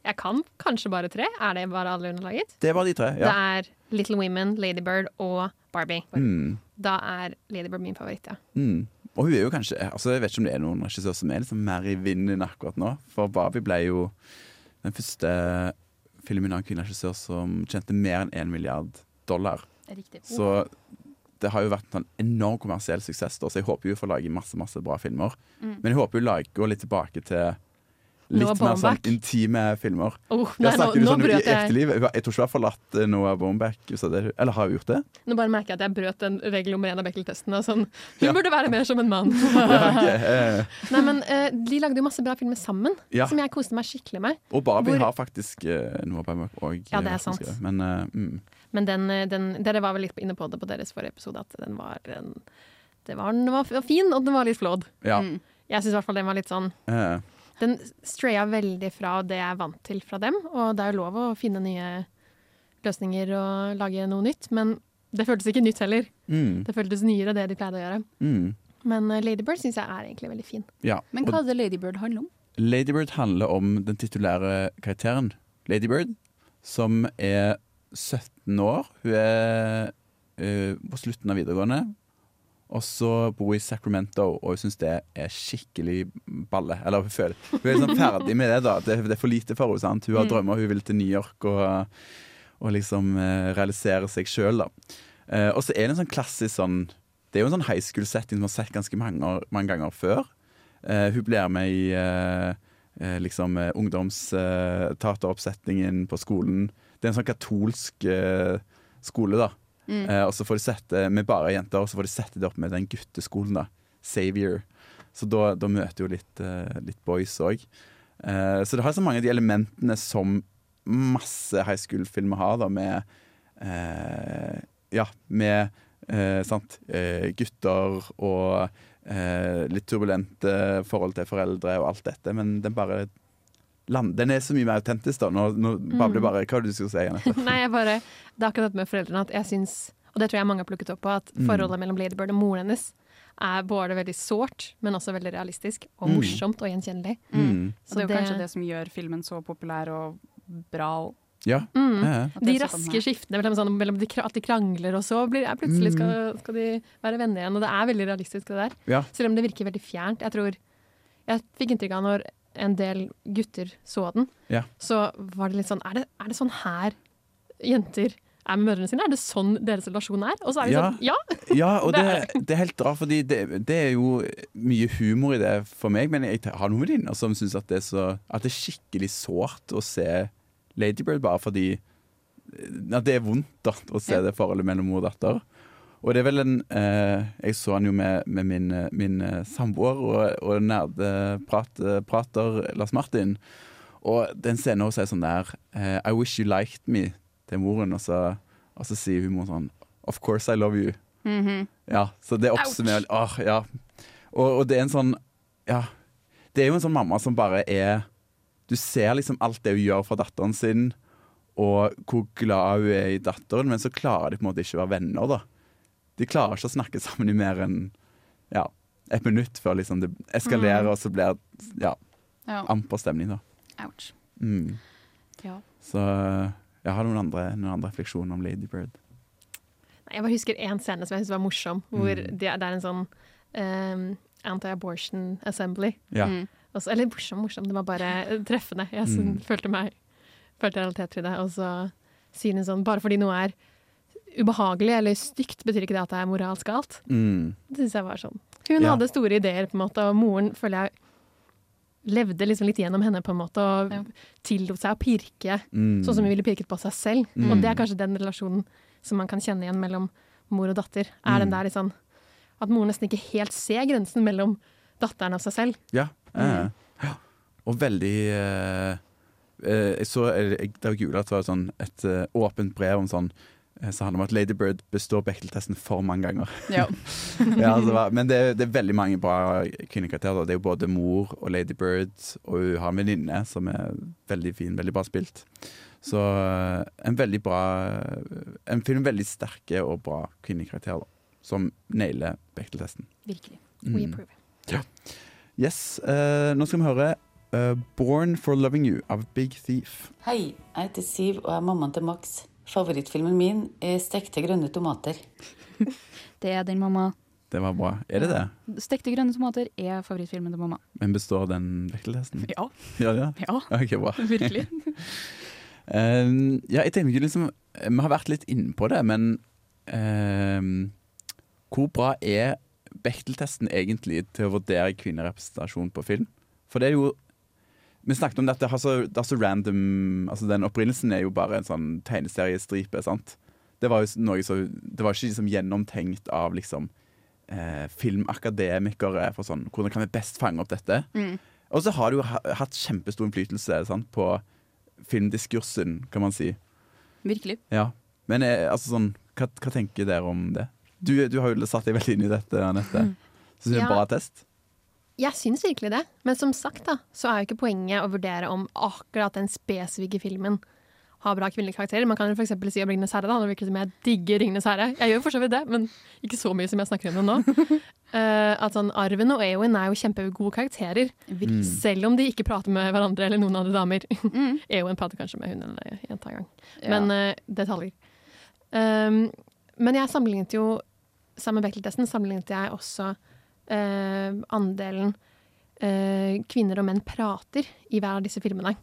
jeg kan kanskje bare tre. Er det bare alle underlaget? Det er bare de tre, ja. Det er Little Women, Ladybird og Barbie. Mm. Da er Ladybird min favoritt, ja. Mm. Og hun er jo kanskje altså Jeg vet ikke om det er noen regissør som er liksom mer i vinden akkurat nå. For Barbie ble jo den første filmen av en kvinnelig regissør som tjente mer enn én milliard dollar. Riktig. Så det har jo vært en enorm kommersiell suksess. Da, så jeg håper jo får lage masse masse bra filmer. Mm. Men jeg håper jo lager, går litt tilbake til litt Noah mer sånn intime filmer. Oh, Jeg snakker nå- nå sånn brøt jeg. ekte liv. Jeg tror ikke jeg har forlatt eh, Noah det- Eller har jeg gjort det? Nå bare merker jeg at jeg brøt en regel om én av Bechdel-testen. Sånn. Hun Ja. burde være mer som en mann. *laughs* Ja, okay. eh. Nei, men eh, De lagde jo masse bra filmer sammen, Ja. som jeg koste meg skikkelig med. Og Barbie Hvor- har faktisk uh, Noah Baumbach òg. Ja, det er sant. Men eh, mm. Men den, eh, den, dere var vel litt inne på det på deres forrige episode, at den var, en, det var, den var fin, og den var litt flåd. Ja. Mm. Jeg syns i hvert fall den var litt sånn uh. Den straya veldig fra det jeg er vant til fra dem, og det er jo lov å finne nye løsninger og lage noe nytt, men det føltes ikke nytt heller. Mm. Det føltes nyere, det de pleide å gjøre. mm. Men eh, Ladybird syns jeg er egentlig veldig fin. Ja. Men hva er det Ladybird handler om? Ladybird handler om den titulære karakteren Ladybird, som er 17 år. Hun er uh, på slutten av videregående. Og så bor hun i Sacramento, og hun syns det er skikkelig balle. Eller hun føler Hun er liksom ferdig med det, da. Det, det er for lite for henne. sant? Hun har Mm. drømmer, hun vil til New York og, og liksom uh, realisere seg sjøl, da. Uh, og så er det en sånn klassisk sånn Det er jo en sånn high school-setting som vi har sett ganske mange, mange ganger før. Uh, hun blir med i liksom ungdomsteateroppsetningen på skolen. Det er en sånn katolsk eh, skole, da. Mm. Eh, og så får de sette med bare jenter, og så får de sette det opp med den gutteskolen, da. Savior. Så da, da møter jo litt, eh, litt boys òg. så det har så mange av de elementene som masse high school-filmer har, da, med eh, Ja, med eh, sant, eh, gutter og eh, litt turbulente forhold til foreldre og alt dette, men den bare land, Den er så mye mer autentisk, da. Nå, nå babler Mm. bare Hva var det du skulle si, Anette? *laughs* Nei, jeg bare, Det er akkurat dette med foreldrene at jeg syns, og det tror jeg mange har plukket opp på, at Mm. forholdet mellom Ladybird og moren hennes er både veldig sårt, men også veldig realistisk og Mm. morsomt og gjenkjennelig. Mm. Så det er jo kanskje det som gjør filmen så populær og bra. og- Ja. Mm. Ja, ja. De raske skiftene mellom, sånn, mellom de, at de krangler, og så blir, ja, plutselig skal, skal de være venner igjen. Og det er veldig realistisk, det der. Ja. Selv om det virker veldig fjernt. Jeg tror Jeg fikk inntrykk av når en del gutter så den, Ja. så var det litt sånn Er det, er det sånn her jenter er med mødrene sine? Er det sånn deres relasjon er? Og så er vi Ja. sånn Ja! Ja, og *laughs* Det det, er helt rart, fordi det, det er jo mye humor i det for meg, men jeg har noen venninner som syns at, det er så- at det er skikkelig sårt å se Ladybird, bare fordi at det er vondt da, å se det forholdet mellom mor og datter. Og det er vel en eh, Jeg så han jo med, med min, eh, min eh, samboer og, og nerdeprater Lars Martin. Og den scenen også er sånn der eh, I wish you liked me til moren, og så, og så sier hun sånn Of course I love you. Mhm. Ja, så det oppsummerer Åh, ja. Og, og det er en sånn Ja. Det er jo en sånn mamma som bare er Du ser liksom alt det hun gjør for datteren sin, og hvor glad hun er i datteren, men så klarer de på en måte ikke å være venner, da. De klarer ikke å snakke sammen i mer enn ja, et minutt før liksom det eskalerer, Mm. og så blir det ja, Ja. amper stemning, da. Ouch. Mm. Ja. Så jeg har noen andre, noen andre refleksjoner om Ladybird. Nei, Jeg bare husker én scene som jeg syns var morsom, hvor Mm. det, det er en sånn um, anti-abortion assembly. Ja. Mm. Og eller morsom, morsom, det var bare treffende. Jeg Mm. følte meg følte realitet i det. Og så sier hun sånn bare fordi noe er ubehagelig eller stygt, betyr ikke det at det er moralsk galt. Mm. Det syns jeg var sånn. Hun Ja. hadde store ideer, på en måte, og moren føler jeg levde liksom litt gjennom henne, på en måte, og tillot seg å pirke Mm. sånn som hun ville pirket på seg selv. Mm. Og det er kanskje den relasjonen som man kan kjenne igjen mellom mor og datter. Er Mm. den der liksom At moren nesten ikke helt ser grensen mellom datteren og seg selv. Ja. Mm. eh, ja. Og veldig eh, Jeg så eh, jeg, Da jeg googla, var det sånn et eh, åpent brev om sånn eh, handler det om at Ladybird består Bechdel-testen for mange ganger. Ja. *laughs* ja, altså, men det, er- det er veldig mange bra kvinnekarakterer. Det er jo både mor og Ladybird, og hun har en venninne som er veldig fin, veldig bra spilt. Så eh, en veldig bra En film med veldig sterke og bra kvinnekarakterer, som nailer Bechdel-testen. Virkelig. Mm. We approve. Ja. Yes, uh, nå skal vi høre uh, 'Born for Loving You' av Big Thief. Hei, jeg heter Siv og jeg er mammaen til Max. Favorittfilmen min er Stekte grønne tomater. *laughs* Det er den mamma. Det var bra. Er det det? Stekte grønne tomater er favorittfilmen til mamma. Men består den Bechdel-testen? Ja. Ja, ja. Ja. Ok, bra. *laughs* Virkelig. um, *laughs* ja, jeg tenker liksom Vi har vært litt inne på det, men um, hvor bra er Bechtel-testen egentlig til å vurdere kvinnerepresentasjon på film? For det er jo Vi snakket om dette, det, det er så random Altså Den opprinnelsen er jo bare en sånn tegneseriestripe. sant? Det var jo noe så, det var ikke liksom gjennomtenkt av liksom eh, filmakademikere for sånn Hvordan kan vi best fange opp dette? Mm. Og så har det jo hatt kjempestor innflytelse sant, på filmdiskursen, kan man si. Virkelig. Ja. Men eh, altså sånn, hva, hva tenker dere om det? Du, du har jo satt deg veldig inn i dette, Anette. Syns du det er en Ja. bra test? Jeg syns virkelig det, men som sagt da, så er jo ikke poenget å vurdere om akkurat den spesifikke filmen har bra kvinnelige karakterer. Man kan jo for eksempel si om Ringenes herre, da. Nå virker det som jeg digger Ringenes herre. Jeg gjør for så vidt det, men ikke så mye som jeg snakker om det nå. Uh, *laughs* at sånn, Arven og Eowyn er jo kjempegode karakterer, Mm. selv om de ikke prater med hverandre eller noen andre damer. *laughs* Eowyn prater kanskje med hun eller jenta en gang. Ja. Men uh, detaljer. Um, men jeg sammenlignet jo Sammen med Bechdel-testen sammenlignet jeg også eh, andelen eh, kvinner og menn prater i hver av disse filmene.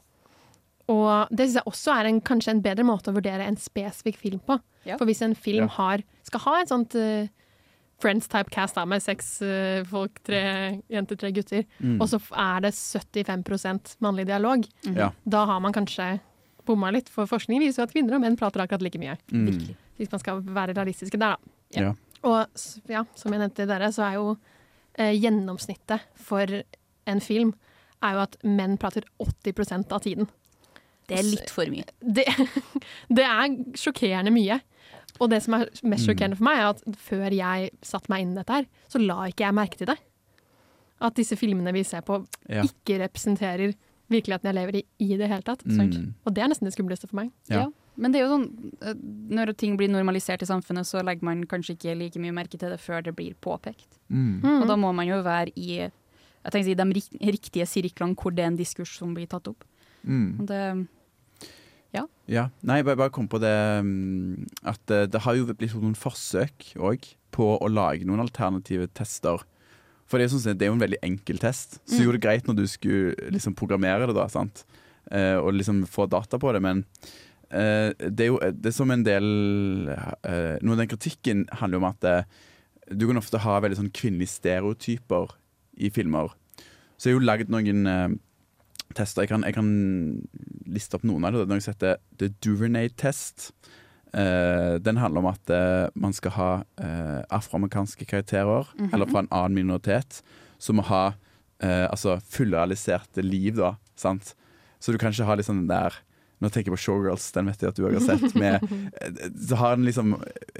Og det syns jeg også er en, kanskje en bedre måte å vurdere en spesifikk film på. Ja. For hvis en film Ja. har, skal ha et sånt uh, Friends-type cast da, med seks uh, folk, tre jenter, tre gutter, Mm. og så er det 75% mannlig dialog, mm. Ja. da har man kanskje bomma litt. For forskning viser jo at kvinner og menn prater akkurat like mye. Mm. Hvis man skal være realistiske der, da. Ja. Og ja, som jeg nevnte dere, så er jo eh, gjennomsnittet for en film er jo at menn prater 80% av tiden. Det er litt for mye. Det, *laughs* det er sjokkerende mye. Og det som er mest sjokkerende for meg, er at før jeg satte meg inn i dette her, så la ikke jeg merke til det. At disse filmene vi ser på, Ja. ikke representerer virkeligheten jeg lever i i det hele tatt. Mm. Og det er nesten det skumleste for meg. Ja. Men det er jo sånn, eh, når ting blir normalisert i samfunnet, så legger man kanskje ikke like mye merke til det før det blir påpekt. Mm. Mm. Og da må man jo være i jeg tenker de riktige sirklene hvor det er en diskurs som blir tatt opp. Mm. Det, ja. Ja. Nei, jeg bare, bare kom på det mm, at det har jo blitt noen forsøk òg på å lage noen alternative tester. For det er, sånn, det er jo en veldig enkel test. Så Mm. gjorde det greit når du skulle liksom programmere det, da, sant? Eh, og liksom få data på det, men det er jo det er som en del eh, Noe av den kritikken handler om at eh, du kan ofte ha veldig sånn kvinnelige stereotyper i filmer. Så jeg har jo lagd noen eh, tester. Jeg kan, jeg kan liste opp noen av det. Det noe som heter The Duvernay-test. Uh, den handler om at uh, man skal ha uh, afroamerikanske karakterer, Mhm. eller fra en annen minoritet, som må ha eh, altså fullrealiserte liv, da. Sant? Så du kan ikke ha liksom den der Nå tenker jeg på Showgirls, den vet jeg at du har sett. Med, eh, *laughs* så har en liksom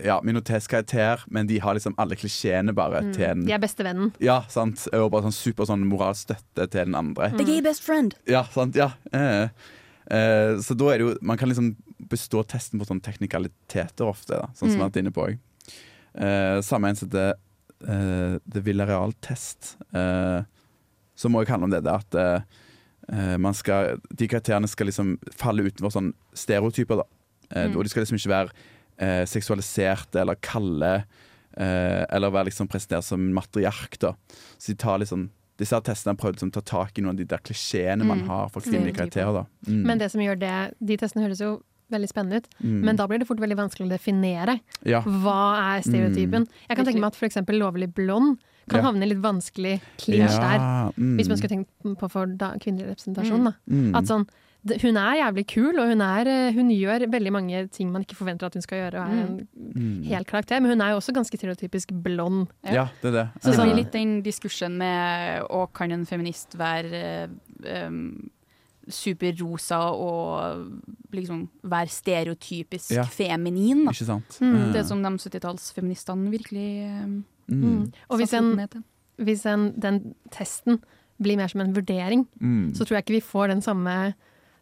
ja, minoritetskarakter, men de har liksom alle klisjeene bare Mm. til en De er bestevennen. Ja, sant. Og bare sånn super sånn moralsk støtte til den andre. The gay best friend. Ja, sant, ja. Eh, eh, så da er det jo Man kan liksom bestå testen på sånne teknikaliteter ofte, da, sånn som vi Mm. har vært inne på òg. Eh, samme en som heter uh, The Villareal-test, uh, som òg handler om det der at eh, eh, skal De karakterene skal liksom falle utenfor sånn stereotyper, da. Eh, Mm. Og de skal liksom ikke være eh, seksualiserte eller kalde, eh, eller være liksom presentert som matriark, da. Så de tar liksom disse her testene har prøvd liksom, å ta tak i noen av de der klisjeene man Mm. har for kvinnelige karakterer. Da. Mm. Men det som gjør det, de testene høres jo veldig spennende ut, Mm. men da blir det fort veldig vanskelig å definere. Ja. Hva er stereotypen? Jeg kan tenke meg at f.eks. lovlig blond kan Ja. havne i litt vanskelig clinch Ja, der. mm. Hvis man skulle tenkt på for da, kvinnelig representasjon. Mm. Da. Mm. At sånn, hun er jævlig kul, og hun, er, eh, hun gjør veldig mange ting man ikke forventer at hun skal gjøre. Og er en Mm. hel karakter, Men hun er jo også ganske stereotypisk blond. Ja, det er det. Så det blir litt den diskursen med å kan en feminist være um, superrosa og liksom være stereotypisk Ja. feminin. Da. Ikke sant? Mm. Eh. Det som de 70-tallsfeministene virkelig um, Mm. Og hvis, en, hvis en, den testen blir mer som en vurdering, Mm. så tror jeg ikke vi får den samme,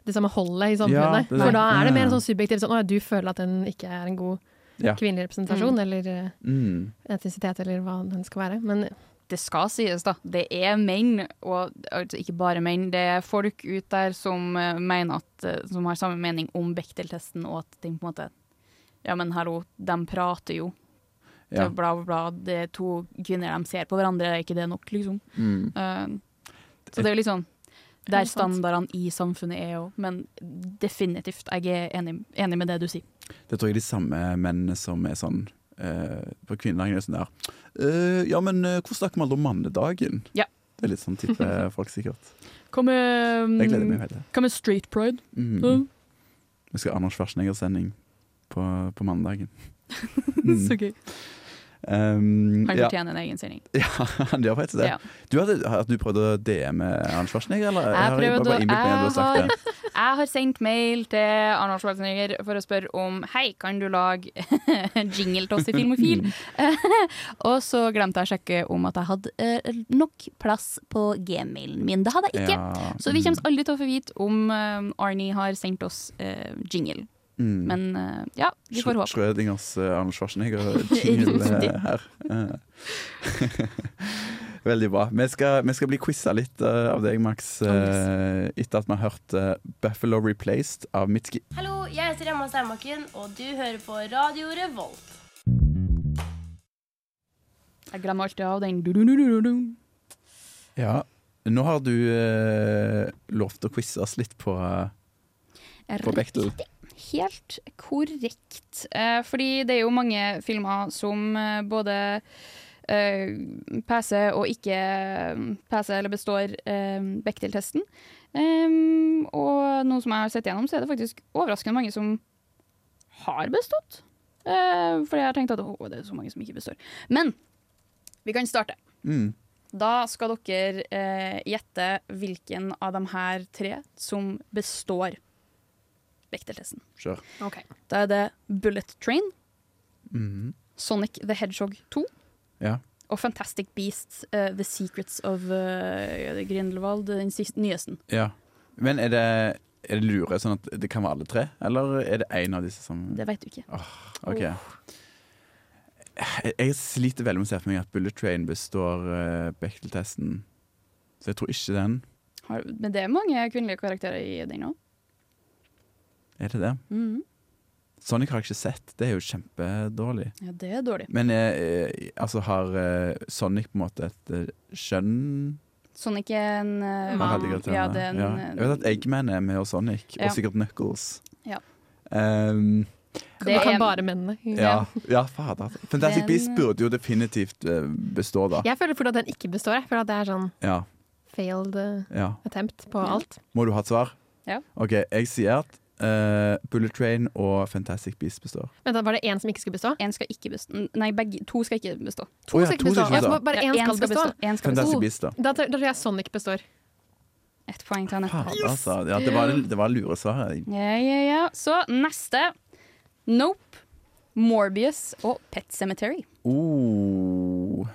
det samme holdet i samfunnet. er. For da er det mer Ja. sånn subjektivt sånn, å, ja, du føler at den ikke er en god Ja. kvinnelig representasjon, Mm. eller eh, Mm. etnisitet, eller hva den skal være. Men det skal sies, da. Det er menn, og altså ikke bare menn. Det er folk ut der som eh, mener at eh, Som har samme mening om Bechdel-testen, og at den på en måte Ja, men hallo, de prater jo. Ja. bla, bla, bla. Det er to kvinner de ser på hverandre, er ikke det nok, liksom? Mm. Uh, så det er jo litt sånn der er standardene i samfunnet er jo, men definitivt, jeg er enig, enig med det du sier. Det tror jeg de samme mennene som er sånn uh, På kvinnedagen er sånn der uh, Ja, men hvordan hvor snakker man om mannedagen? Ja. Det er litt sånn type *laughs* folk, sikkert. Hva med, hva med straight pride? Mm. Mm. Vi skal ha Anders Schwarzenegger-sending på, på mandagen. *laughs* Så gøy. Um, Han ja. fortjener en egen sending. *laughs* Ja, han gjør faktisk det. Ja. Du hadde, hadde, du prøvd å DM Arnold Schwarzenegger, eller? Jeg, har jeg, bare sagt jeg, har, *laughs* jeg har sendt mail til Arne Schwarzenegger for å spørre om Hei, kan du lage *laughs* jingle til oss i Filmofil? og så glemte jeg å sjekke om at jeg hadde uh, nok plass på gmailen min. Det hadde jeg ikke. Ja, Så vi kommer aldri til å få vite om eh, Arnie har sendt oss uh, jingle. Mm. Men eh, ja, vi får håpe. Schrødingers eh, Arnold Schwarzenegger-jingle *laughs* her. Eh. *laughs* Veldig bra. Vi skal, vi skal bli quiza litt uh, av deg, Max, eh, etter at vi har hørt uh, 'Buffalo Replaced' av Mitski. Hallo, jeg heter Emma Steinbakken, og du hører på Radio Revolt. Jeg glemmer alltid av den. Du-du-du-du-du. Ja. Nå har du lovt å quize oss litt på, på Bechdel. Helt korrekt. Eh, fordi det er jo mange filmer som eh, både eh, PC og ikke PC eller består eh, Bechdel-testen. Em, og noe som jeg har sett gjennom, så er det faktisk overraskende mange som har bestått. Eh, fordi jeg har tenkt at å, det er så mange som ikke består. Men vi kan starte. Mm. Da skal dere eh, gjette hvilken av de her tre som består Bechdel-testen. Kjør. Da er det Bullet Train, Mhm. Sonic the Hedgehog 2 Ja. og Fantastic Beasts uh, The Secrets of uh, Grindelwald, den siste, nyeste. ja. Men er det, er det lure sånn at det kan være alle tre, eller er det én av disse som Det vet du ikke. OK. Jeg, jeg sliter veldig med å se for meg at Bullet Train består uh, Bechdel-testen, så jeg tror ikke den. Har, men det er mange kvinnelige karakterer i den òg. Er det det? Mhm. Sonic har jeg ikke sett. Det er jo kjempedårlig. Ja, det er dårlig. Men eh, eh, altså har eh, Sonic på en måte et eh, skjønn Sonic er en uh, hatt Ja, det er en ja. Jeg vet at Eggman er med og Sonic, Ja. og sikkert Knuckles. Ja. Um, Det kan bare mennene. ja, ja, fader. Fantastic Den- Beasts burde jo definitivt bestå, da. Jeg føler fort at den ikke består. Jeg føler at det er sånn Ja. failed Ja. attempt på alt. Må du ha et svar? Ja. OK, jeg sier at eh, Bullet Train og Fantastic Beasts består. Vent, da, Var det én som ikke skulle bestå? En skal ikke bestå. Nei, begge, to skal ikke bestå. To oh, ja, skal ikke bestå. skal ikke Ja, bare én en skal skal bestå. bestå. En skal Fantastic bestå. Beasts, da. Da, da tror jeg Sonic består. Ett poeng til Anette. Yes! altså. Ja, det var det var luresvaret. Ja, ja, ja. Så neste. Nope, Morbius og Pet Cemetery. Oh.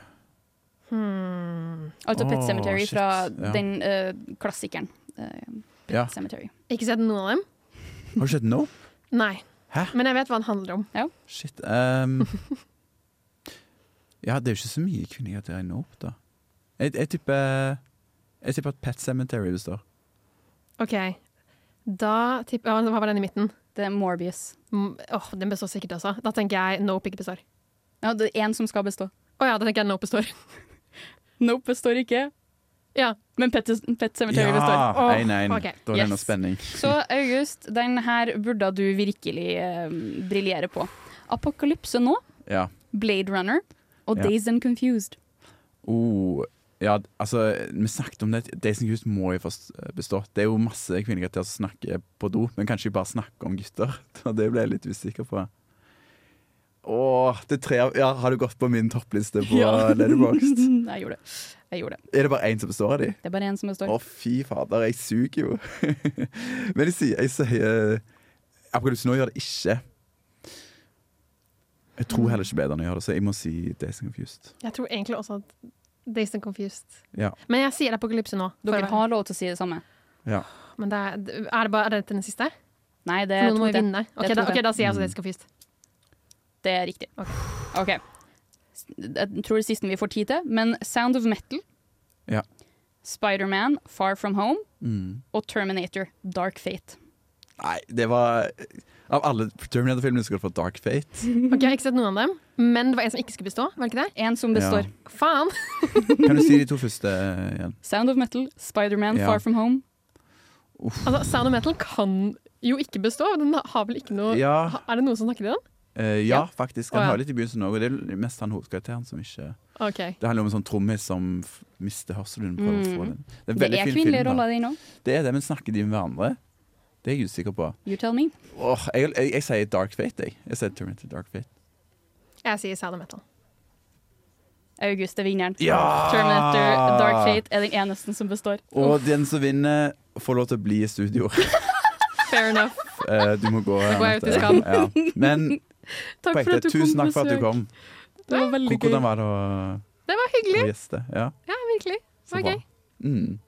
Hmm. Altså Pet oh, Cemetery shit. fra Ja. den uh, klassikeren. Uh, Pet Ja. Cemetery. Ikke sett noen av dem? Har du sett Nope? Nei. Hæ? Men jeg vet hva den handler om. Shit. Um, *laughs* ja, det er jo ikke så mye kvinnelige karakterer i Nope, da. Jeg, jeg tipper Jeg tipper at Pet Cemetery består. OK. Da tipper ja, Hva var den i midten? Det er Morbius. Mm, oh, Den består sikkert også. Da tenker jeg Nope ikke består. Ja, det er én som skal bestå. Å ja, da tenker jeg Nope består. *laughs* Nope består ikke. Ja. Men Pet, Pet Cemetery består. Ja! Åh, 1-1. Okay. Da er det Yes. noe spenning. Så August, den her burde du virkelig eh, briljere på. Apokalypse nå, Ja. Blade Runner og Ja. Dazed and Confused. Oh, ja, altså, vi snakket om det. Days and Confused må jo eh, bestå. Det er jo masse kvinnelige karakterer som snakker på do, men kanskje vi bare snakker om gutter. *laughs* Det ble jeg litt usikker på. Åh, det tre av Ja, har du gått på min toppliste på *laughs* Letterboxd? *laughs* Jeg gjorde det. Jeg gjorde det. Er det bare én som består av de? Det er bare én som består. Å, fy fader, jeg suger jo. *laughs* Men jeg sier, jeg sier Apokalypse nå gjør det ikke. Jeg tror heller ikke bedre enn å gjøre det, så jeg må si Days and Confused. Jeg tror egentlig også at Days and Confused. Ja. Men jeg sier Apokalypse nå. Dere har lov til å si det samme. ja. Men det er, er, det bare, er det den siste? Nei, det er noen må to til. vinne. Det er Ok, da, til. da sier jeg også Mm. Dazed and Confused. Det er riktig. OK. Jeg tror det siste vi får tid til, men Sound of Metal, Ja. Spiderman, Far From Home Mm. og Terminator, Dark Fate. Nei, det var Av alle Terminator-filmene skulle du fått Dark Fate. *laughs* Ok, Jeg har ikke sett noen av dem, men det var en som ikke skulle bestå. var det ikke det? En som består. Faen! Kan du si de to *laughs* første igjen? Sound of Metal, Spiderman, Ja. Far From Home. Altså, Sound of Metal kan jo ikke bestå. Den har vel ikke noe Ja. Er det noen som snakker i den? Eh, ja, faktisk. Han Han ja. har litt i begynnelsen òg, og det er mest han hovedkarakteren som ikke okay. Det handler om en sånn trommis som mister hørselen. Mm. Mm. den. Det er kvinnelige film, roller i nå. Det er det, men snakker de med hverandre? Det er jeg usikker på. You tell me. Oh, jeg, jeg, jeg sier Dark Fate, jeg. Jeg sier Terminator Dark Fate. Jeg sier Sound Metal. August er vinneren. Ja! Terminator, Dark Fate er den eneste som består. Og den som vinner, får lov til å bli i studio. *laughs* Fair enough. Uh, du må gå. Da går jeg ut i skam. Ja. Men Takk for at du tusen takk for at du kom. Det var veldig Hvordan gøy. var det å Det var hyggelig. gjeste? Ja, Ja, virkelig. Det var gøy. Mm.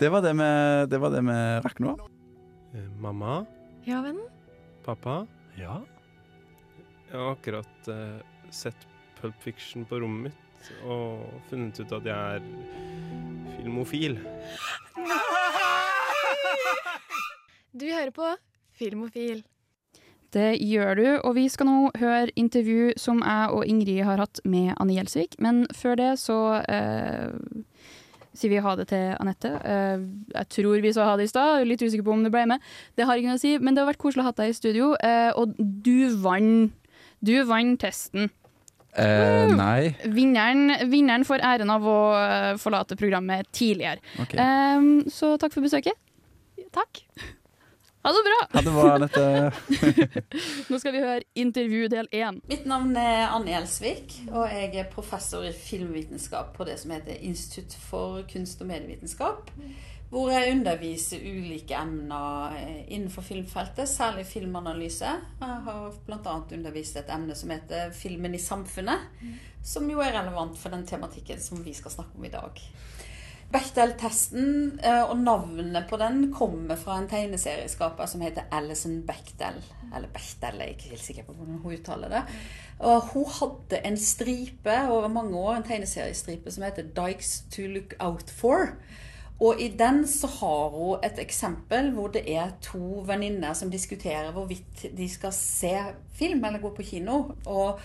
Det var det vi, det var det vi rakk nå. Eh, Mamma? Ja, vennen. Pappa? Ja? Jeg har akkurat uh, sett Pulp Fiction på rommet mitt og funnet ut at jeg er filmofil. Nei! Du hører på Filmofil. Det gjør du, og vi skal nå høre intervju som jeg og Ingrid har hatt med Anne Gjelsvik. Men før det så eh, sier vi ha det til Anette. Eh, jeg tror vi sa ha det i stad, litt usikker på om du ble med. Det har ikke noe å si, men det har vært koselig å ha deg i studio, eh, og du vant. Du vant testen. Uh, nei. Vinneren, vinneren får æren av å eh, forlate programmet tidligere. Okay. Eh, så takk for besøket. Takk. Ha det bra! Ha det bra, Anette. *laughs* Nå skal vi høre intervju del én. Mitt navn er Anne Gjelsvik, og jeg er professor i filmvitenskap på det som heter Institutt for kunst- og medievitenskap. Hvor jeg underviser ulike emner eh, innenfor filmfeltet, særlig filmanalyse. Jeg har bl.a. undervist et emne som heter Filmen i samfunnet, som jo er relevant for den tematikken som vi skal snakke om i dag. Bechdel-testen eh, og navnet på den kommer fra en tegneserieskaper som heter Alison Bechdel. Eller Bechdel, jeg er ikke helt sikker på hvordan hun uttaler det. Og hun hadde en stripe over mange år, en tegneseriestripe som heter Dykes to look out for. Og i den så har hun et eksempel hvor det er to venninner som diskuterer hvorvidt de skal se film eller gå på kino. Og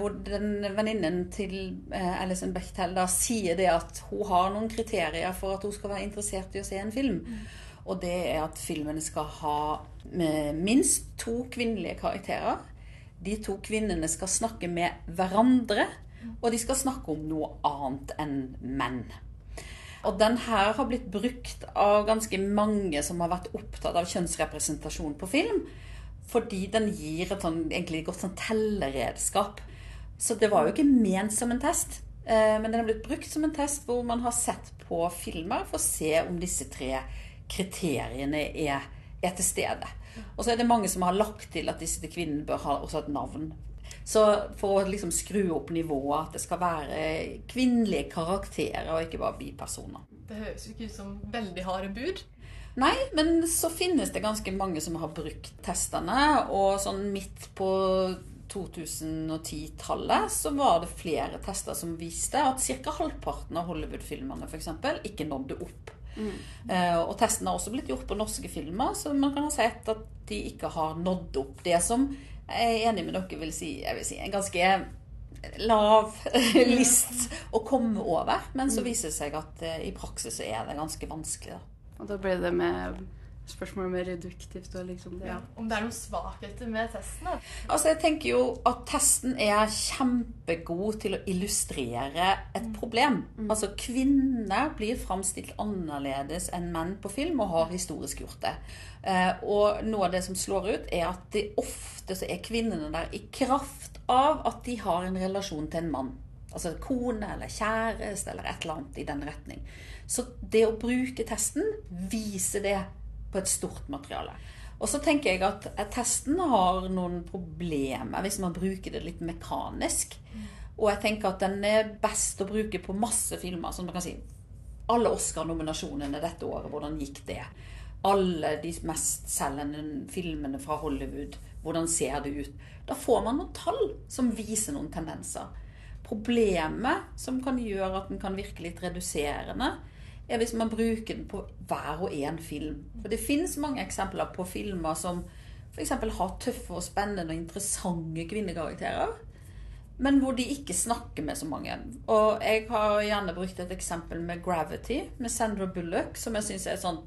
hvor den venninnen til eh, Alison Bechtel da sier det at hun har noen kriterier for at hun skal være interessert i å se en film. Og det er at filmen skal ha eh, minst to kvinnelige karakterer. De to kvinnene skal snakke med hverandre, og de skal snakke om noe annet enn menn. Og den her har blitt brukt av ganske mange som har vært opptatt av kjønnsrepresentasjon på film. Fordi den gir et sånn, egentlig godt sånn telleredskap. Så det var jo ikke ment som en test. eh, Men den er blitt brukt som en test hvor man har sett på filmer for å se om disse tre kriteriene er, er til stede. Og så er det mange som har lagt til at disse kvinnene bør ha også et navn. Så for å liksom skru opp nivået, at det skal være kvinnelige karakterer og ikke bare bipersoner. Det høres jo ikke ut som veldig harde bud. Nei, men så finnes det ganske mange som har brukt testene, og sånn midt på 2010-tallet så var det flere tester som viste at ca. halvparten av Hollywood-filmene f.eks. ikke nådde opp. Eh, og testen har også blitt gjort på norske filmer, så man kan ha sett at de ikke har nådd opp det som jeg er enig med dere vil si, jeg vil si en ganske lav *laughs* list å komme over. Men så viser det seg at eh, i praksis så er det ganske vanskelig. Da. Og da blir det med spørsmålet mer reduktivt og liksom det. Ja. Om det er noen svakheter med testen? da? Altså jeg tenker jo at testen er kjempegod til å illustrere et problem. Altså Kvinner blir framstilt annerledes enn menn på film, og har historisk gjort det. Eh, og noe av det som slår ut, er at det ofte så er kvinnene der i kraft av at de har en relasjon til en mann. Altså kone eller kjæreste eller et eller annet i den retning. Så det å bruke testen viser det på et stort materiale. Og så tenker jeg at testen har noen problemer hvis man bruker det litt mekanisk. Og jeg tenker at den er best å bruke på masse filmer. Som man kan si alle Oscar-nominasjonene dette året, hvordan gikk det? Alle de mestselgende filmene fra Hollywood, hvordan ser det ut? Da får man noen tall som viser noen tendenser. Problemet som kan gjøre at den kan virke litt reduserende, er hvis man bruker den på hver og en film. For det finnes mange eksempler på filmer som f.eks. har tøffe og spennende og interessante kvinnekarakterer, men hvor de ikke snakker med så mange. Og jeg har gjerne brukt et eksempel med 'Gravity', med Sandra Bullock, som jeg syns er et sånt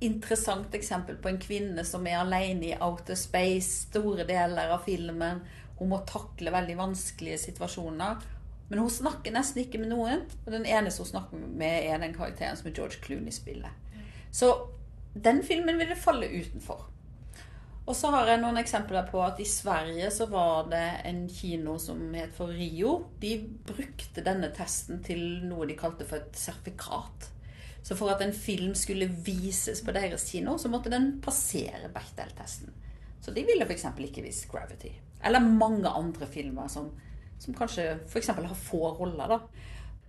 interessant eksempel på en kvinne som er alene i outer space store deler av filmen. Hun må takle veldig vanskelige situasjoner. Men hun snakker nesten ikke med noen. Og den eneste hun snakker med, er den karakteren som George Clooney spiller. Så den filmen vil det falle utenfor. Og så har jeg noen eksempler på at i Sverige så var det en kino som het for Rio. De brukte denne testen til noe de kalte for et sertifikat. Så for at en film skulle vises på deres kino, så måtte den passere Bechdel-testen. Så de ville f.eks. ikke vist Gravity. Eller mange andre filmer som, som kanskje f.eks. har få roller. da.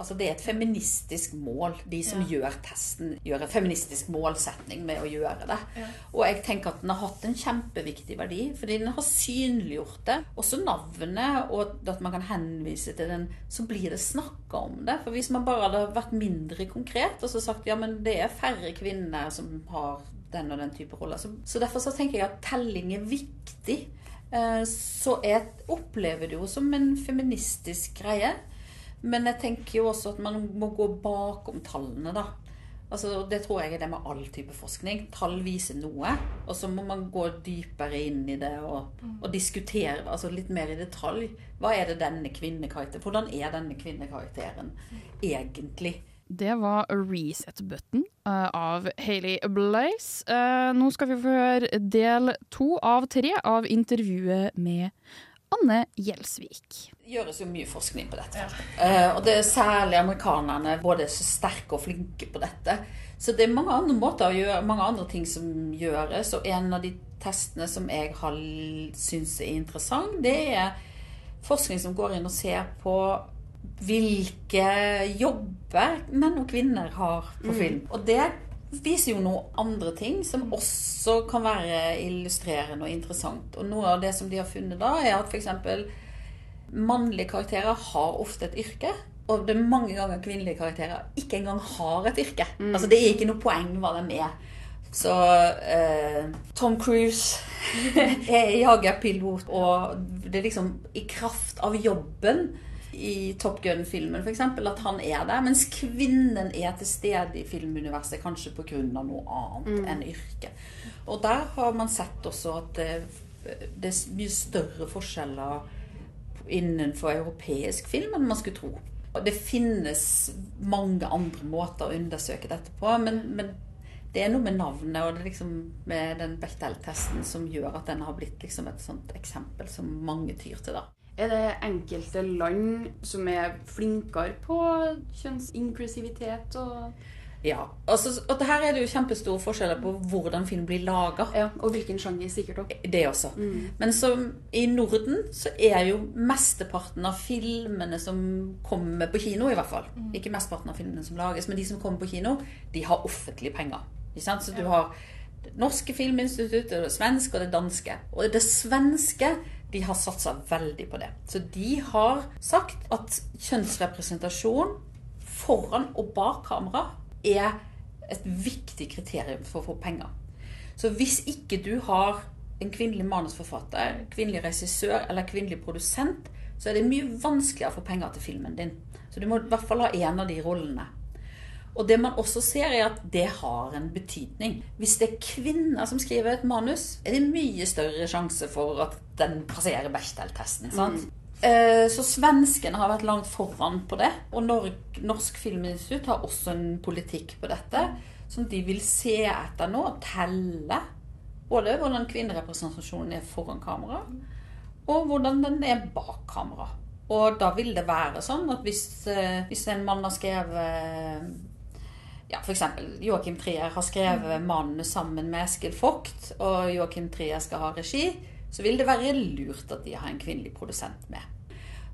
Altså Det er et feministisk mål. De som Ja. gjør testen, gjør en feministisk målsetning med å gjøre det. Ja. Og jeg tenker at den har hatt en kjempeviktig verdi, fordi den har synliggjort det. Også navnet, og at man kan henvise til den, så blir det snakka om det. For hvis man bare hadde vært mindre konkret og så sagt ja, men det er færre kvinner som har den og den type roller, så, så derfor så tenker jeg at telling er viktig. Eh, Så jeg opplever det jo som en feministisk greie. Men jeg tenker jo også at man må gå bakom tallene, da. Altså, det tror jeg er det med all type forskning. Tall viser noe, og så må man gå dypere inn i det og, og diskutere altså litt mer i detalj. Hva er det denne kvinnekarakteren Hvordan er denne kvinnekarakteren egentlig? Det var Reset Button uh, av Hailey Blaze. Uh, nå skal vi få høre del to av tre av intervjuet med Anne Gjelsvik. Det gjøres jo mye forskning på dette. Uh, og det er særlig amerikanerne både så sterke og flinke på dette. Så det er mange andre måter å gjøre, mange andre ting som gjøres. Og en av de testene som jeg syns er interessant, det er forskning som går inn og ser på hvilke jobber menn og kvinner har på Mm. film. Og det viser jo noen andre ting som også kan være illustrerende og interessant. Og noe av det som de har funnet da, er at f.eks. mannlige karakterer har ofte et yrke. Og det er mange ganger kvinnelige karakterer ikke engang har et yrke. Altså Det er ikke noe poeng hva de er. Så eh, Tom Cruise *laughs* er jagerpilot, og det er liksom i kraft av jobben i Top Gun-filmen f.eks. At han er der. Mens kvinnen er til stede i filmuniverset kanskje pga. noe annet Mm. enn yrket. Og der har man sett også at det, det er mye større forskjeller innenfor europeisk film enn man skulle tro. Og det finnes mange andre måter å undersøke dette på, men, men det er noe med navnet og liksom med den Bechdel-testen som gjør at den har blitt liksom et sånt eksempel som mange tyr til. da. Er det enkelte land som er flinkere på kjønnsinklusivitet og Ja, altså, og det her er det jo kjempestore forskjeller på hvordan film blir laga. Ja, og hvilken sjanger sikkert òg. Det også. Mm. Men som i Norden så er jo mesteparten av filmene som kommer på kino, i hvert fall Ikke mesteparten av filmene som lages, men de som kommer på kino, de har offentlige penger. Ikke sant? Så du har det norske filminstituttet, det svenske og det danske. Og det svenske de har satsa veldig på det. Så de har sagt at kjønnsrepresentasjon foran og bak kamera er et viktig kriterium for å få penger. Så hvis ikke du har en kvinnelig manusforfatter, kvinnelig regissør eller kvinnelig produsent, så er det mye vanskeligere å få penger til filmen din. Så du må i hvert fall ha en av de rollene. Og det man også ser, er at det har en betydning. Hvis det er kvinner som skriver et manus, er det mye større sjanse for at den passerer Bechdel-testen. sant? Eh, Så svenskene har vært langt foran på det. Og Norsk Filminstitutt har også en politikk på dette. Som de vil se etter nå, telle. Både hvordan kvinnerepresentasjonen er foran kamera, og hvordan den er bak kamera. Og da vil det være sånn at hvis, eh, hvis en mann har skrevet ja, F.eks. Joakim Trier har skrevet 'Manus' sammen med Eskil Vogt, og Joakim Trier skal ha regi, så vil det være lurt at de har en kvinnelig produsent med.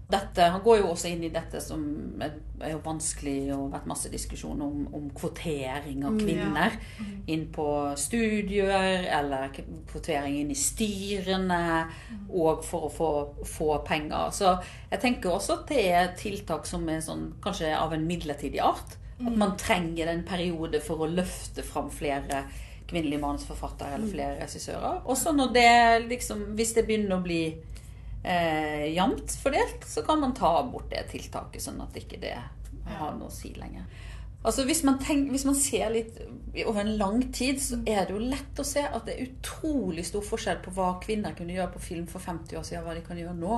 Dette, han går jo også inn i dette som er jo vanskelig og har vært masse diskusjon om, om kvotering av Mm, kvinner ja. inn på studier, eller kvotering inn i styrene, og for å få, få penger. Så jeg tenker også at det er tiltak som er sånn, kanskje av en midlertidig art. At man trenger en periode for å løfte fram flere kvinnelige manusforfattere eller flere regissører. Også når det liksom, hvis det begynner å bli eh, jevnt fordelt, så kan man ta bort det tiltaket, sånn at ikke det har noe å si lenger. Altså hvis man, tenker, hvis man ser litt over en lang tid, så er det jo lett å se at det er utrolig stor forskjell på hva kvinner kunne gjøre på film for 50 år siden, og hva de kan gjøre nå.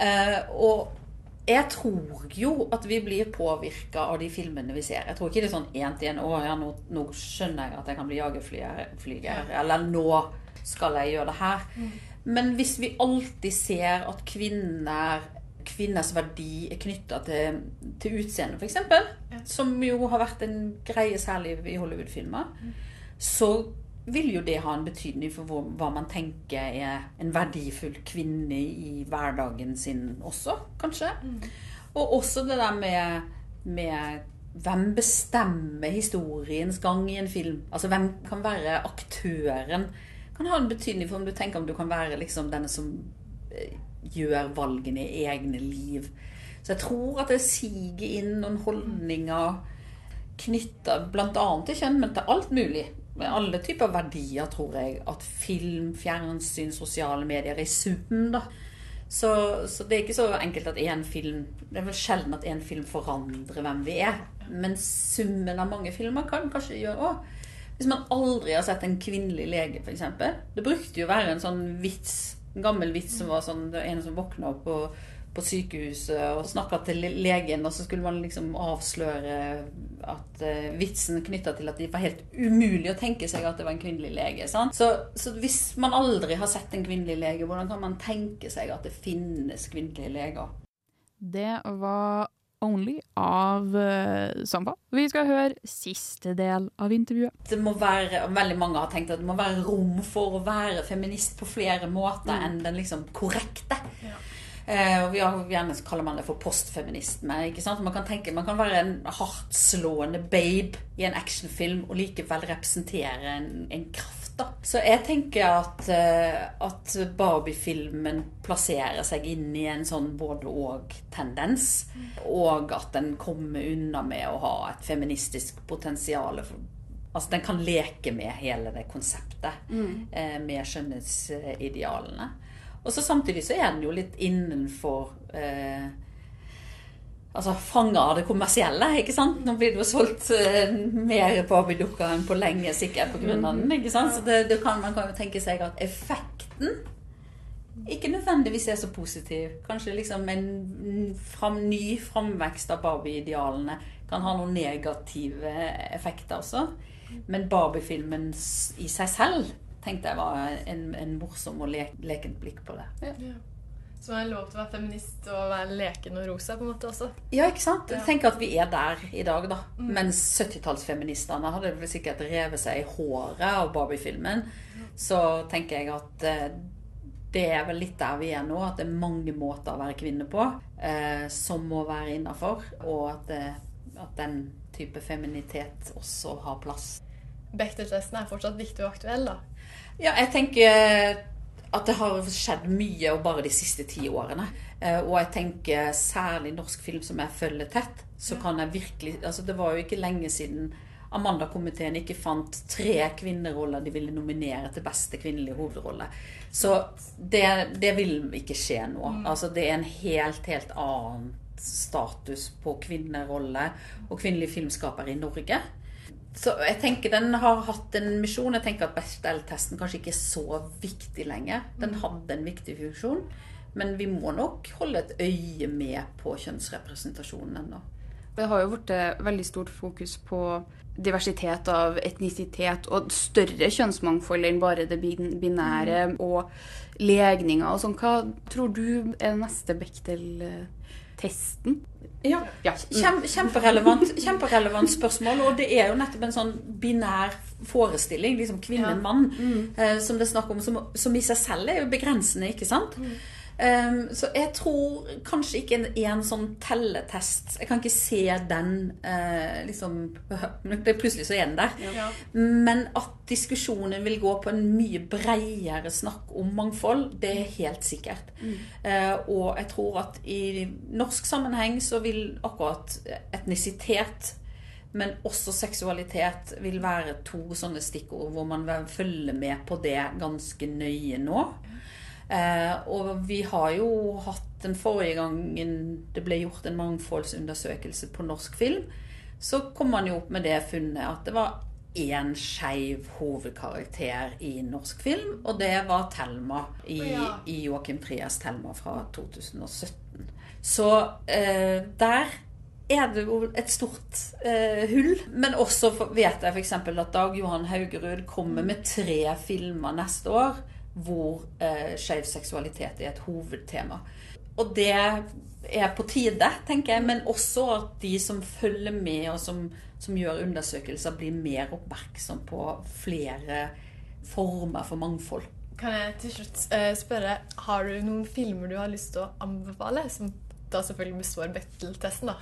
Eh, og jeg tror jo at vi blir påvirka av de filmene vi ser. Jeg tror ikke det er sånn én til én. 'Å ja, nå, nå skjønner jeg at jeg kan bli jagerflyger.' Eller 'nå skal jeg gjøre det her'. Men hvis vi alltid ser at kvinner kvinners verdi er knytta til, til utseendet, f.eks., som jo har vært en greie særlig i Hollywood-filmer, så vil jo det ha en betydning for hvor, hva man tenker er en verdifull kvinne i hverdagen sin også, kanskje. Og også det der med, med hvem bestemmer historiens gang i en film? Altså hvem kan være aktøren? Kan ha en betydning for om du tenker om du kan være liksom denne som eh, gjør valgene i egne liv. Så jeg tror at det siger inn noen holdninger knytta bl.a. til kjønn, men til alt mulig. Med alle typer verdier, tror jeg, at film, fjernsyn, sosiale medier i summen, da. Så, så det er ikke så enkelt at én film Det er vel sjelden at én film forandrer hvem vi er. Men summen av mange filmer kan kanskje gjøre òg. Hvis man aldri har sett en kvinnelig lege, f.eks. Det brukte jo å være en sånn vits, en gammel vits som var sånn det var En som våkna opp på, på sykehuset og snakka til legen, og så skulle man liksom avsløre at eh, vitsen knytta til at det var helt umulig å tenke seg at det var en kvinnelig lege. Sant? Så, så hvis man aldri har sett en kvinnelig lege, hvordan kan man tenke seg at det finnes kvinnelige leger? Det var Only av uh, Samba. Vi skal høre siste del av intervjuet. det må være, veldig mange har tenkt at det må være rom for å være feminist på flere måter Mm. enn den liksom korrekte. Eh, og vi har, gjerne kaller man det for postfeminisme. ikke sant? Man kan tenke, man kan være en hardtslående babe i en actionfilm og likevel representere en, en kraft. da. Så jeg tenker at, eh, at Barbie-filmen plasserer seg inn i en sånn både-og-tendens. Og at den kommer unna med å ha et feministisk potensial. Altså Den kan leke med hele det konseptet Mm. eh, med skjønnhetsidealene. Og så samtidig så er den jo litt innenfor eh, altså, fanga av det kommersielle. ikke sant? Nå blir det jo solgt eh, mer Barbie-dukker enn på lenge, sikkert pga. den. ikke sant? Så det, det kan, man kan jo tenke seg at effekten ikke nødvendigvis er så positiv. Kanskje liksom en fram, ny framvekst av Barbie-idealene kan ha noen negative effekter også. Men Barbie-filmen i seg selv tenkte jeg var en, en morsom og le lekent blikk på det. Ja. Så man er lov til å være feminist og være leken og rosa på en måte også. Ja, ikke sant? Ja. Tenk at vi er der i dag, da. Mm. Mens 70-tallsfeministene hadde vel sikkert revet seg i håret av Barbie-filmen. Så tenker jeg at eh, det er vel litt der vi er nå. At det er mange måter å være kvinne på eh, som må være innafor. Og at, eh, at den type feminitet også har plass. Bechdel-testen er fortsatt viktig og aktuell, da. Ja, jeg tenker at det har skjedd mye og bare de siste ti årene. Eh, Og jeg tenker særlig norsk film som jeg følger tett, så kan jeg virkelig Altså, det var jo ikke lenge siden Amanda-komiteen ikke fant tre kvinneroller de ville nominere til beste kvinnelige hovedrolle. Så det, det vil ikke skje nå. Altså, det er en helt, helt annen status på kvinnerolle og kvinnelige filmskapere i Norge. Så jeg tenker den har hatt en misjon. Jeg tenker at Bechdel-testen kanskje ikke er så viktig lenger. Den hadde en viktig funksjon. Men vi må nok holde et øye med på kjønnsrepresentasjonen ennå. Det har jo blitt veldig stort fokus på diversitet av etnisitet og større kjønnsmangfold enn bare det bin- binære og legninger og sånn. Hva tror du er neste Bechdel-testen? Ja, Kjem, kjemperelevant, kjemperelevant spørsmål. Og det er jo nettopp en sånn binær forestilling, liksom kvinne-mann, eh, som det er snakk om, som, som i seg selv er jo begrensende, ikke sant? Um, så jeg tror kanskje ikke en, en sånn telletest Jeg kan ikke se den uh, liksom *laughs* det Plutselig så er den der. Ja. Men at diskusjonen vil gå på en mye bredere snakk om mangfold, det er helt sikkert. Eh, og jeg tror at i norsk sammenheng så vil akkurat etnisitet men også seksualitet vil være to sånne stikkord hvor man vil følge med på det ganske nøye nå. Eh, og vi har jo hatt den forrige gangen det ble gjort en mangfoldsundersøkelse på norsk film, så kom man jo opp med det funnet at det var én skeiv hovedkarakter i norsk film, og det var Thelma i, i Joakim Trias Thelma fra 2017. Så eh, der er det jo et stort eh, hull. Men også vet jeg f.eks. at Dag Johan Haugerud kommer med tre filmer neste år hvor eh, skeiv seksualitet er et hovedtema. Og det er på tide, tenker jeg. Men også at de som følger med og som, som gjør undersøkelser, blir mer oppmerksom på flere former for mangfold. Kan jeg til slutt eh, spørre, har du noen filmer du har lyst til å anbefale, som da selvfølgelig består Bechdel-testen, da?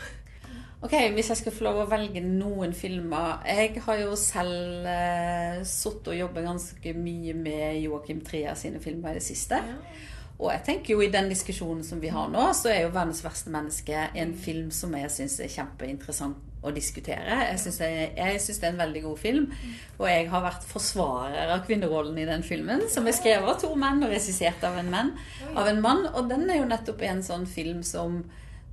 Ok, Hvis jeg skal få lov å velge noen filmer Jeg har jo selv eh, sittet og jobbet ganske mye med Joakim Trier sine filmer i det siste. Og jeg tenker jo i den diskusjonen som vi har nå, så er jo 'Verdens verste menneske' en film som jeg syns er kjempeinteressant å diskutere. Jeg syns det, er en veldig god film. Og jeg har vært forsvarer av kvinnerollen i den filmen, som er skrevet av to menn og regissert av en, menn, av en mann. Og den er jo nettopp en sånn film som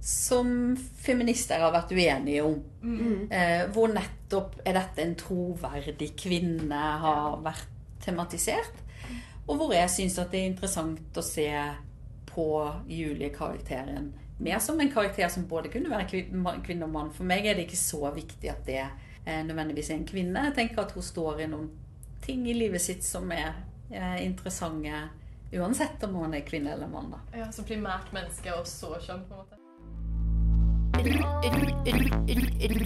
som feminister har vært uenige om. Mm. Eh, hvor nettopp er dette en troverdig kvinne har vært tematisert. Og hvor jeg syns at det er interessant å se på Julie-karakteren mer som en karakter som både kunne være kvinne og mann. For meg er det ikke så viktig at det eh, nødvendigvis er en kvinne. Jeg tenker at hun står i noen ting i livet sitt som er eh, interessante uansett om hun er kvinne eller mann. da. Ja, Så primært menneske og så kjønn, på en måte.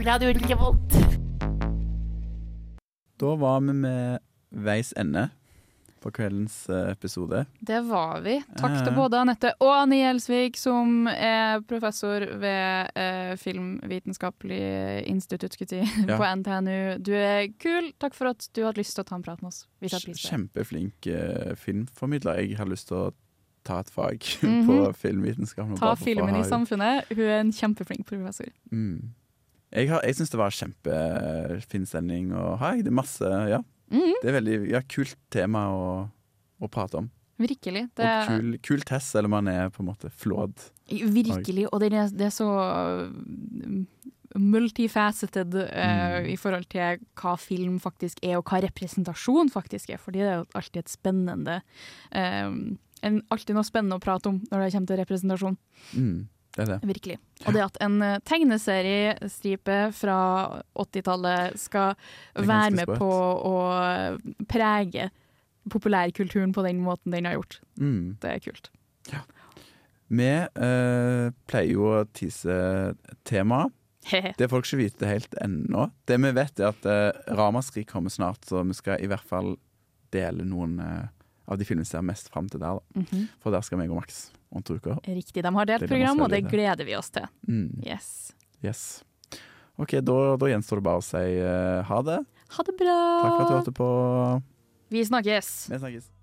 Radio Revolt. Da var vi med veis ende på kveldens eh, episode. Det var vi. Takk til både Anette og Anni Gjelsvik, som er professor ved eh, Filmvitenskapelig institutt Ja. på NTNU. Du er kul. Takk for at du hadde lyst til å ta en prat med oss. Vi setter pris på det. Kjempeflink eh, filmformidler. Jeg har lyst til å ta et fag *laughs* Mhm. på filmvitenskapen. Ta filmen i samfunnet. Hun er en kjempeflink professor. Mm. Jeg, har- jeg syns det var kjempefin sending å ha. Det er masse Ja. Mhm. Det er veldig ja, kult tema å, å prate om. Virkelig. Det, Og kul, kul test, selv om man er på en måte flåd. Virkelig. Og det er, det er så mm, multifaceted eh, i forhold til hva film faktisk er, og hva representasjon faktisk er. Fordi det er jo alltid et spennende eh, en, Alltid noe spennende å prate om når det kommer til representasjon. Mm, det er det. Virkelig. Og det at en eh, tegneseriestripe fra 80-tallet skal være med på å prege populærkulturen på den måten den har gjort, Mm. det er kult. Vi eh, pleier jo å tise temaet. Det folk ikke vite helt ennå. Det vi vet, er at eh, Ramaskrik kommer snart, så vi skal i hvert fall dele noen eh, av de filmene ser mest fram til der. Da. -hmm. For der skal meg og Max om to uker. Riktig, de har delt Det program, og det gleder vi oss til. Mm. Yes. Yes. OK, da, da gjenstår det bare å si uh, ha det. Ha det bra! Takk for at du hørte på. Vi snakkes. Vi snakkes.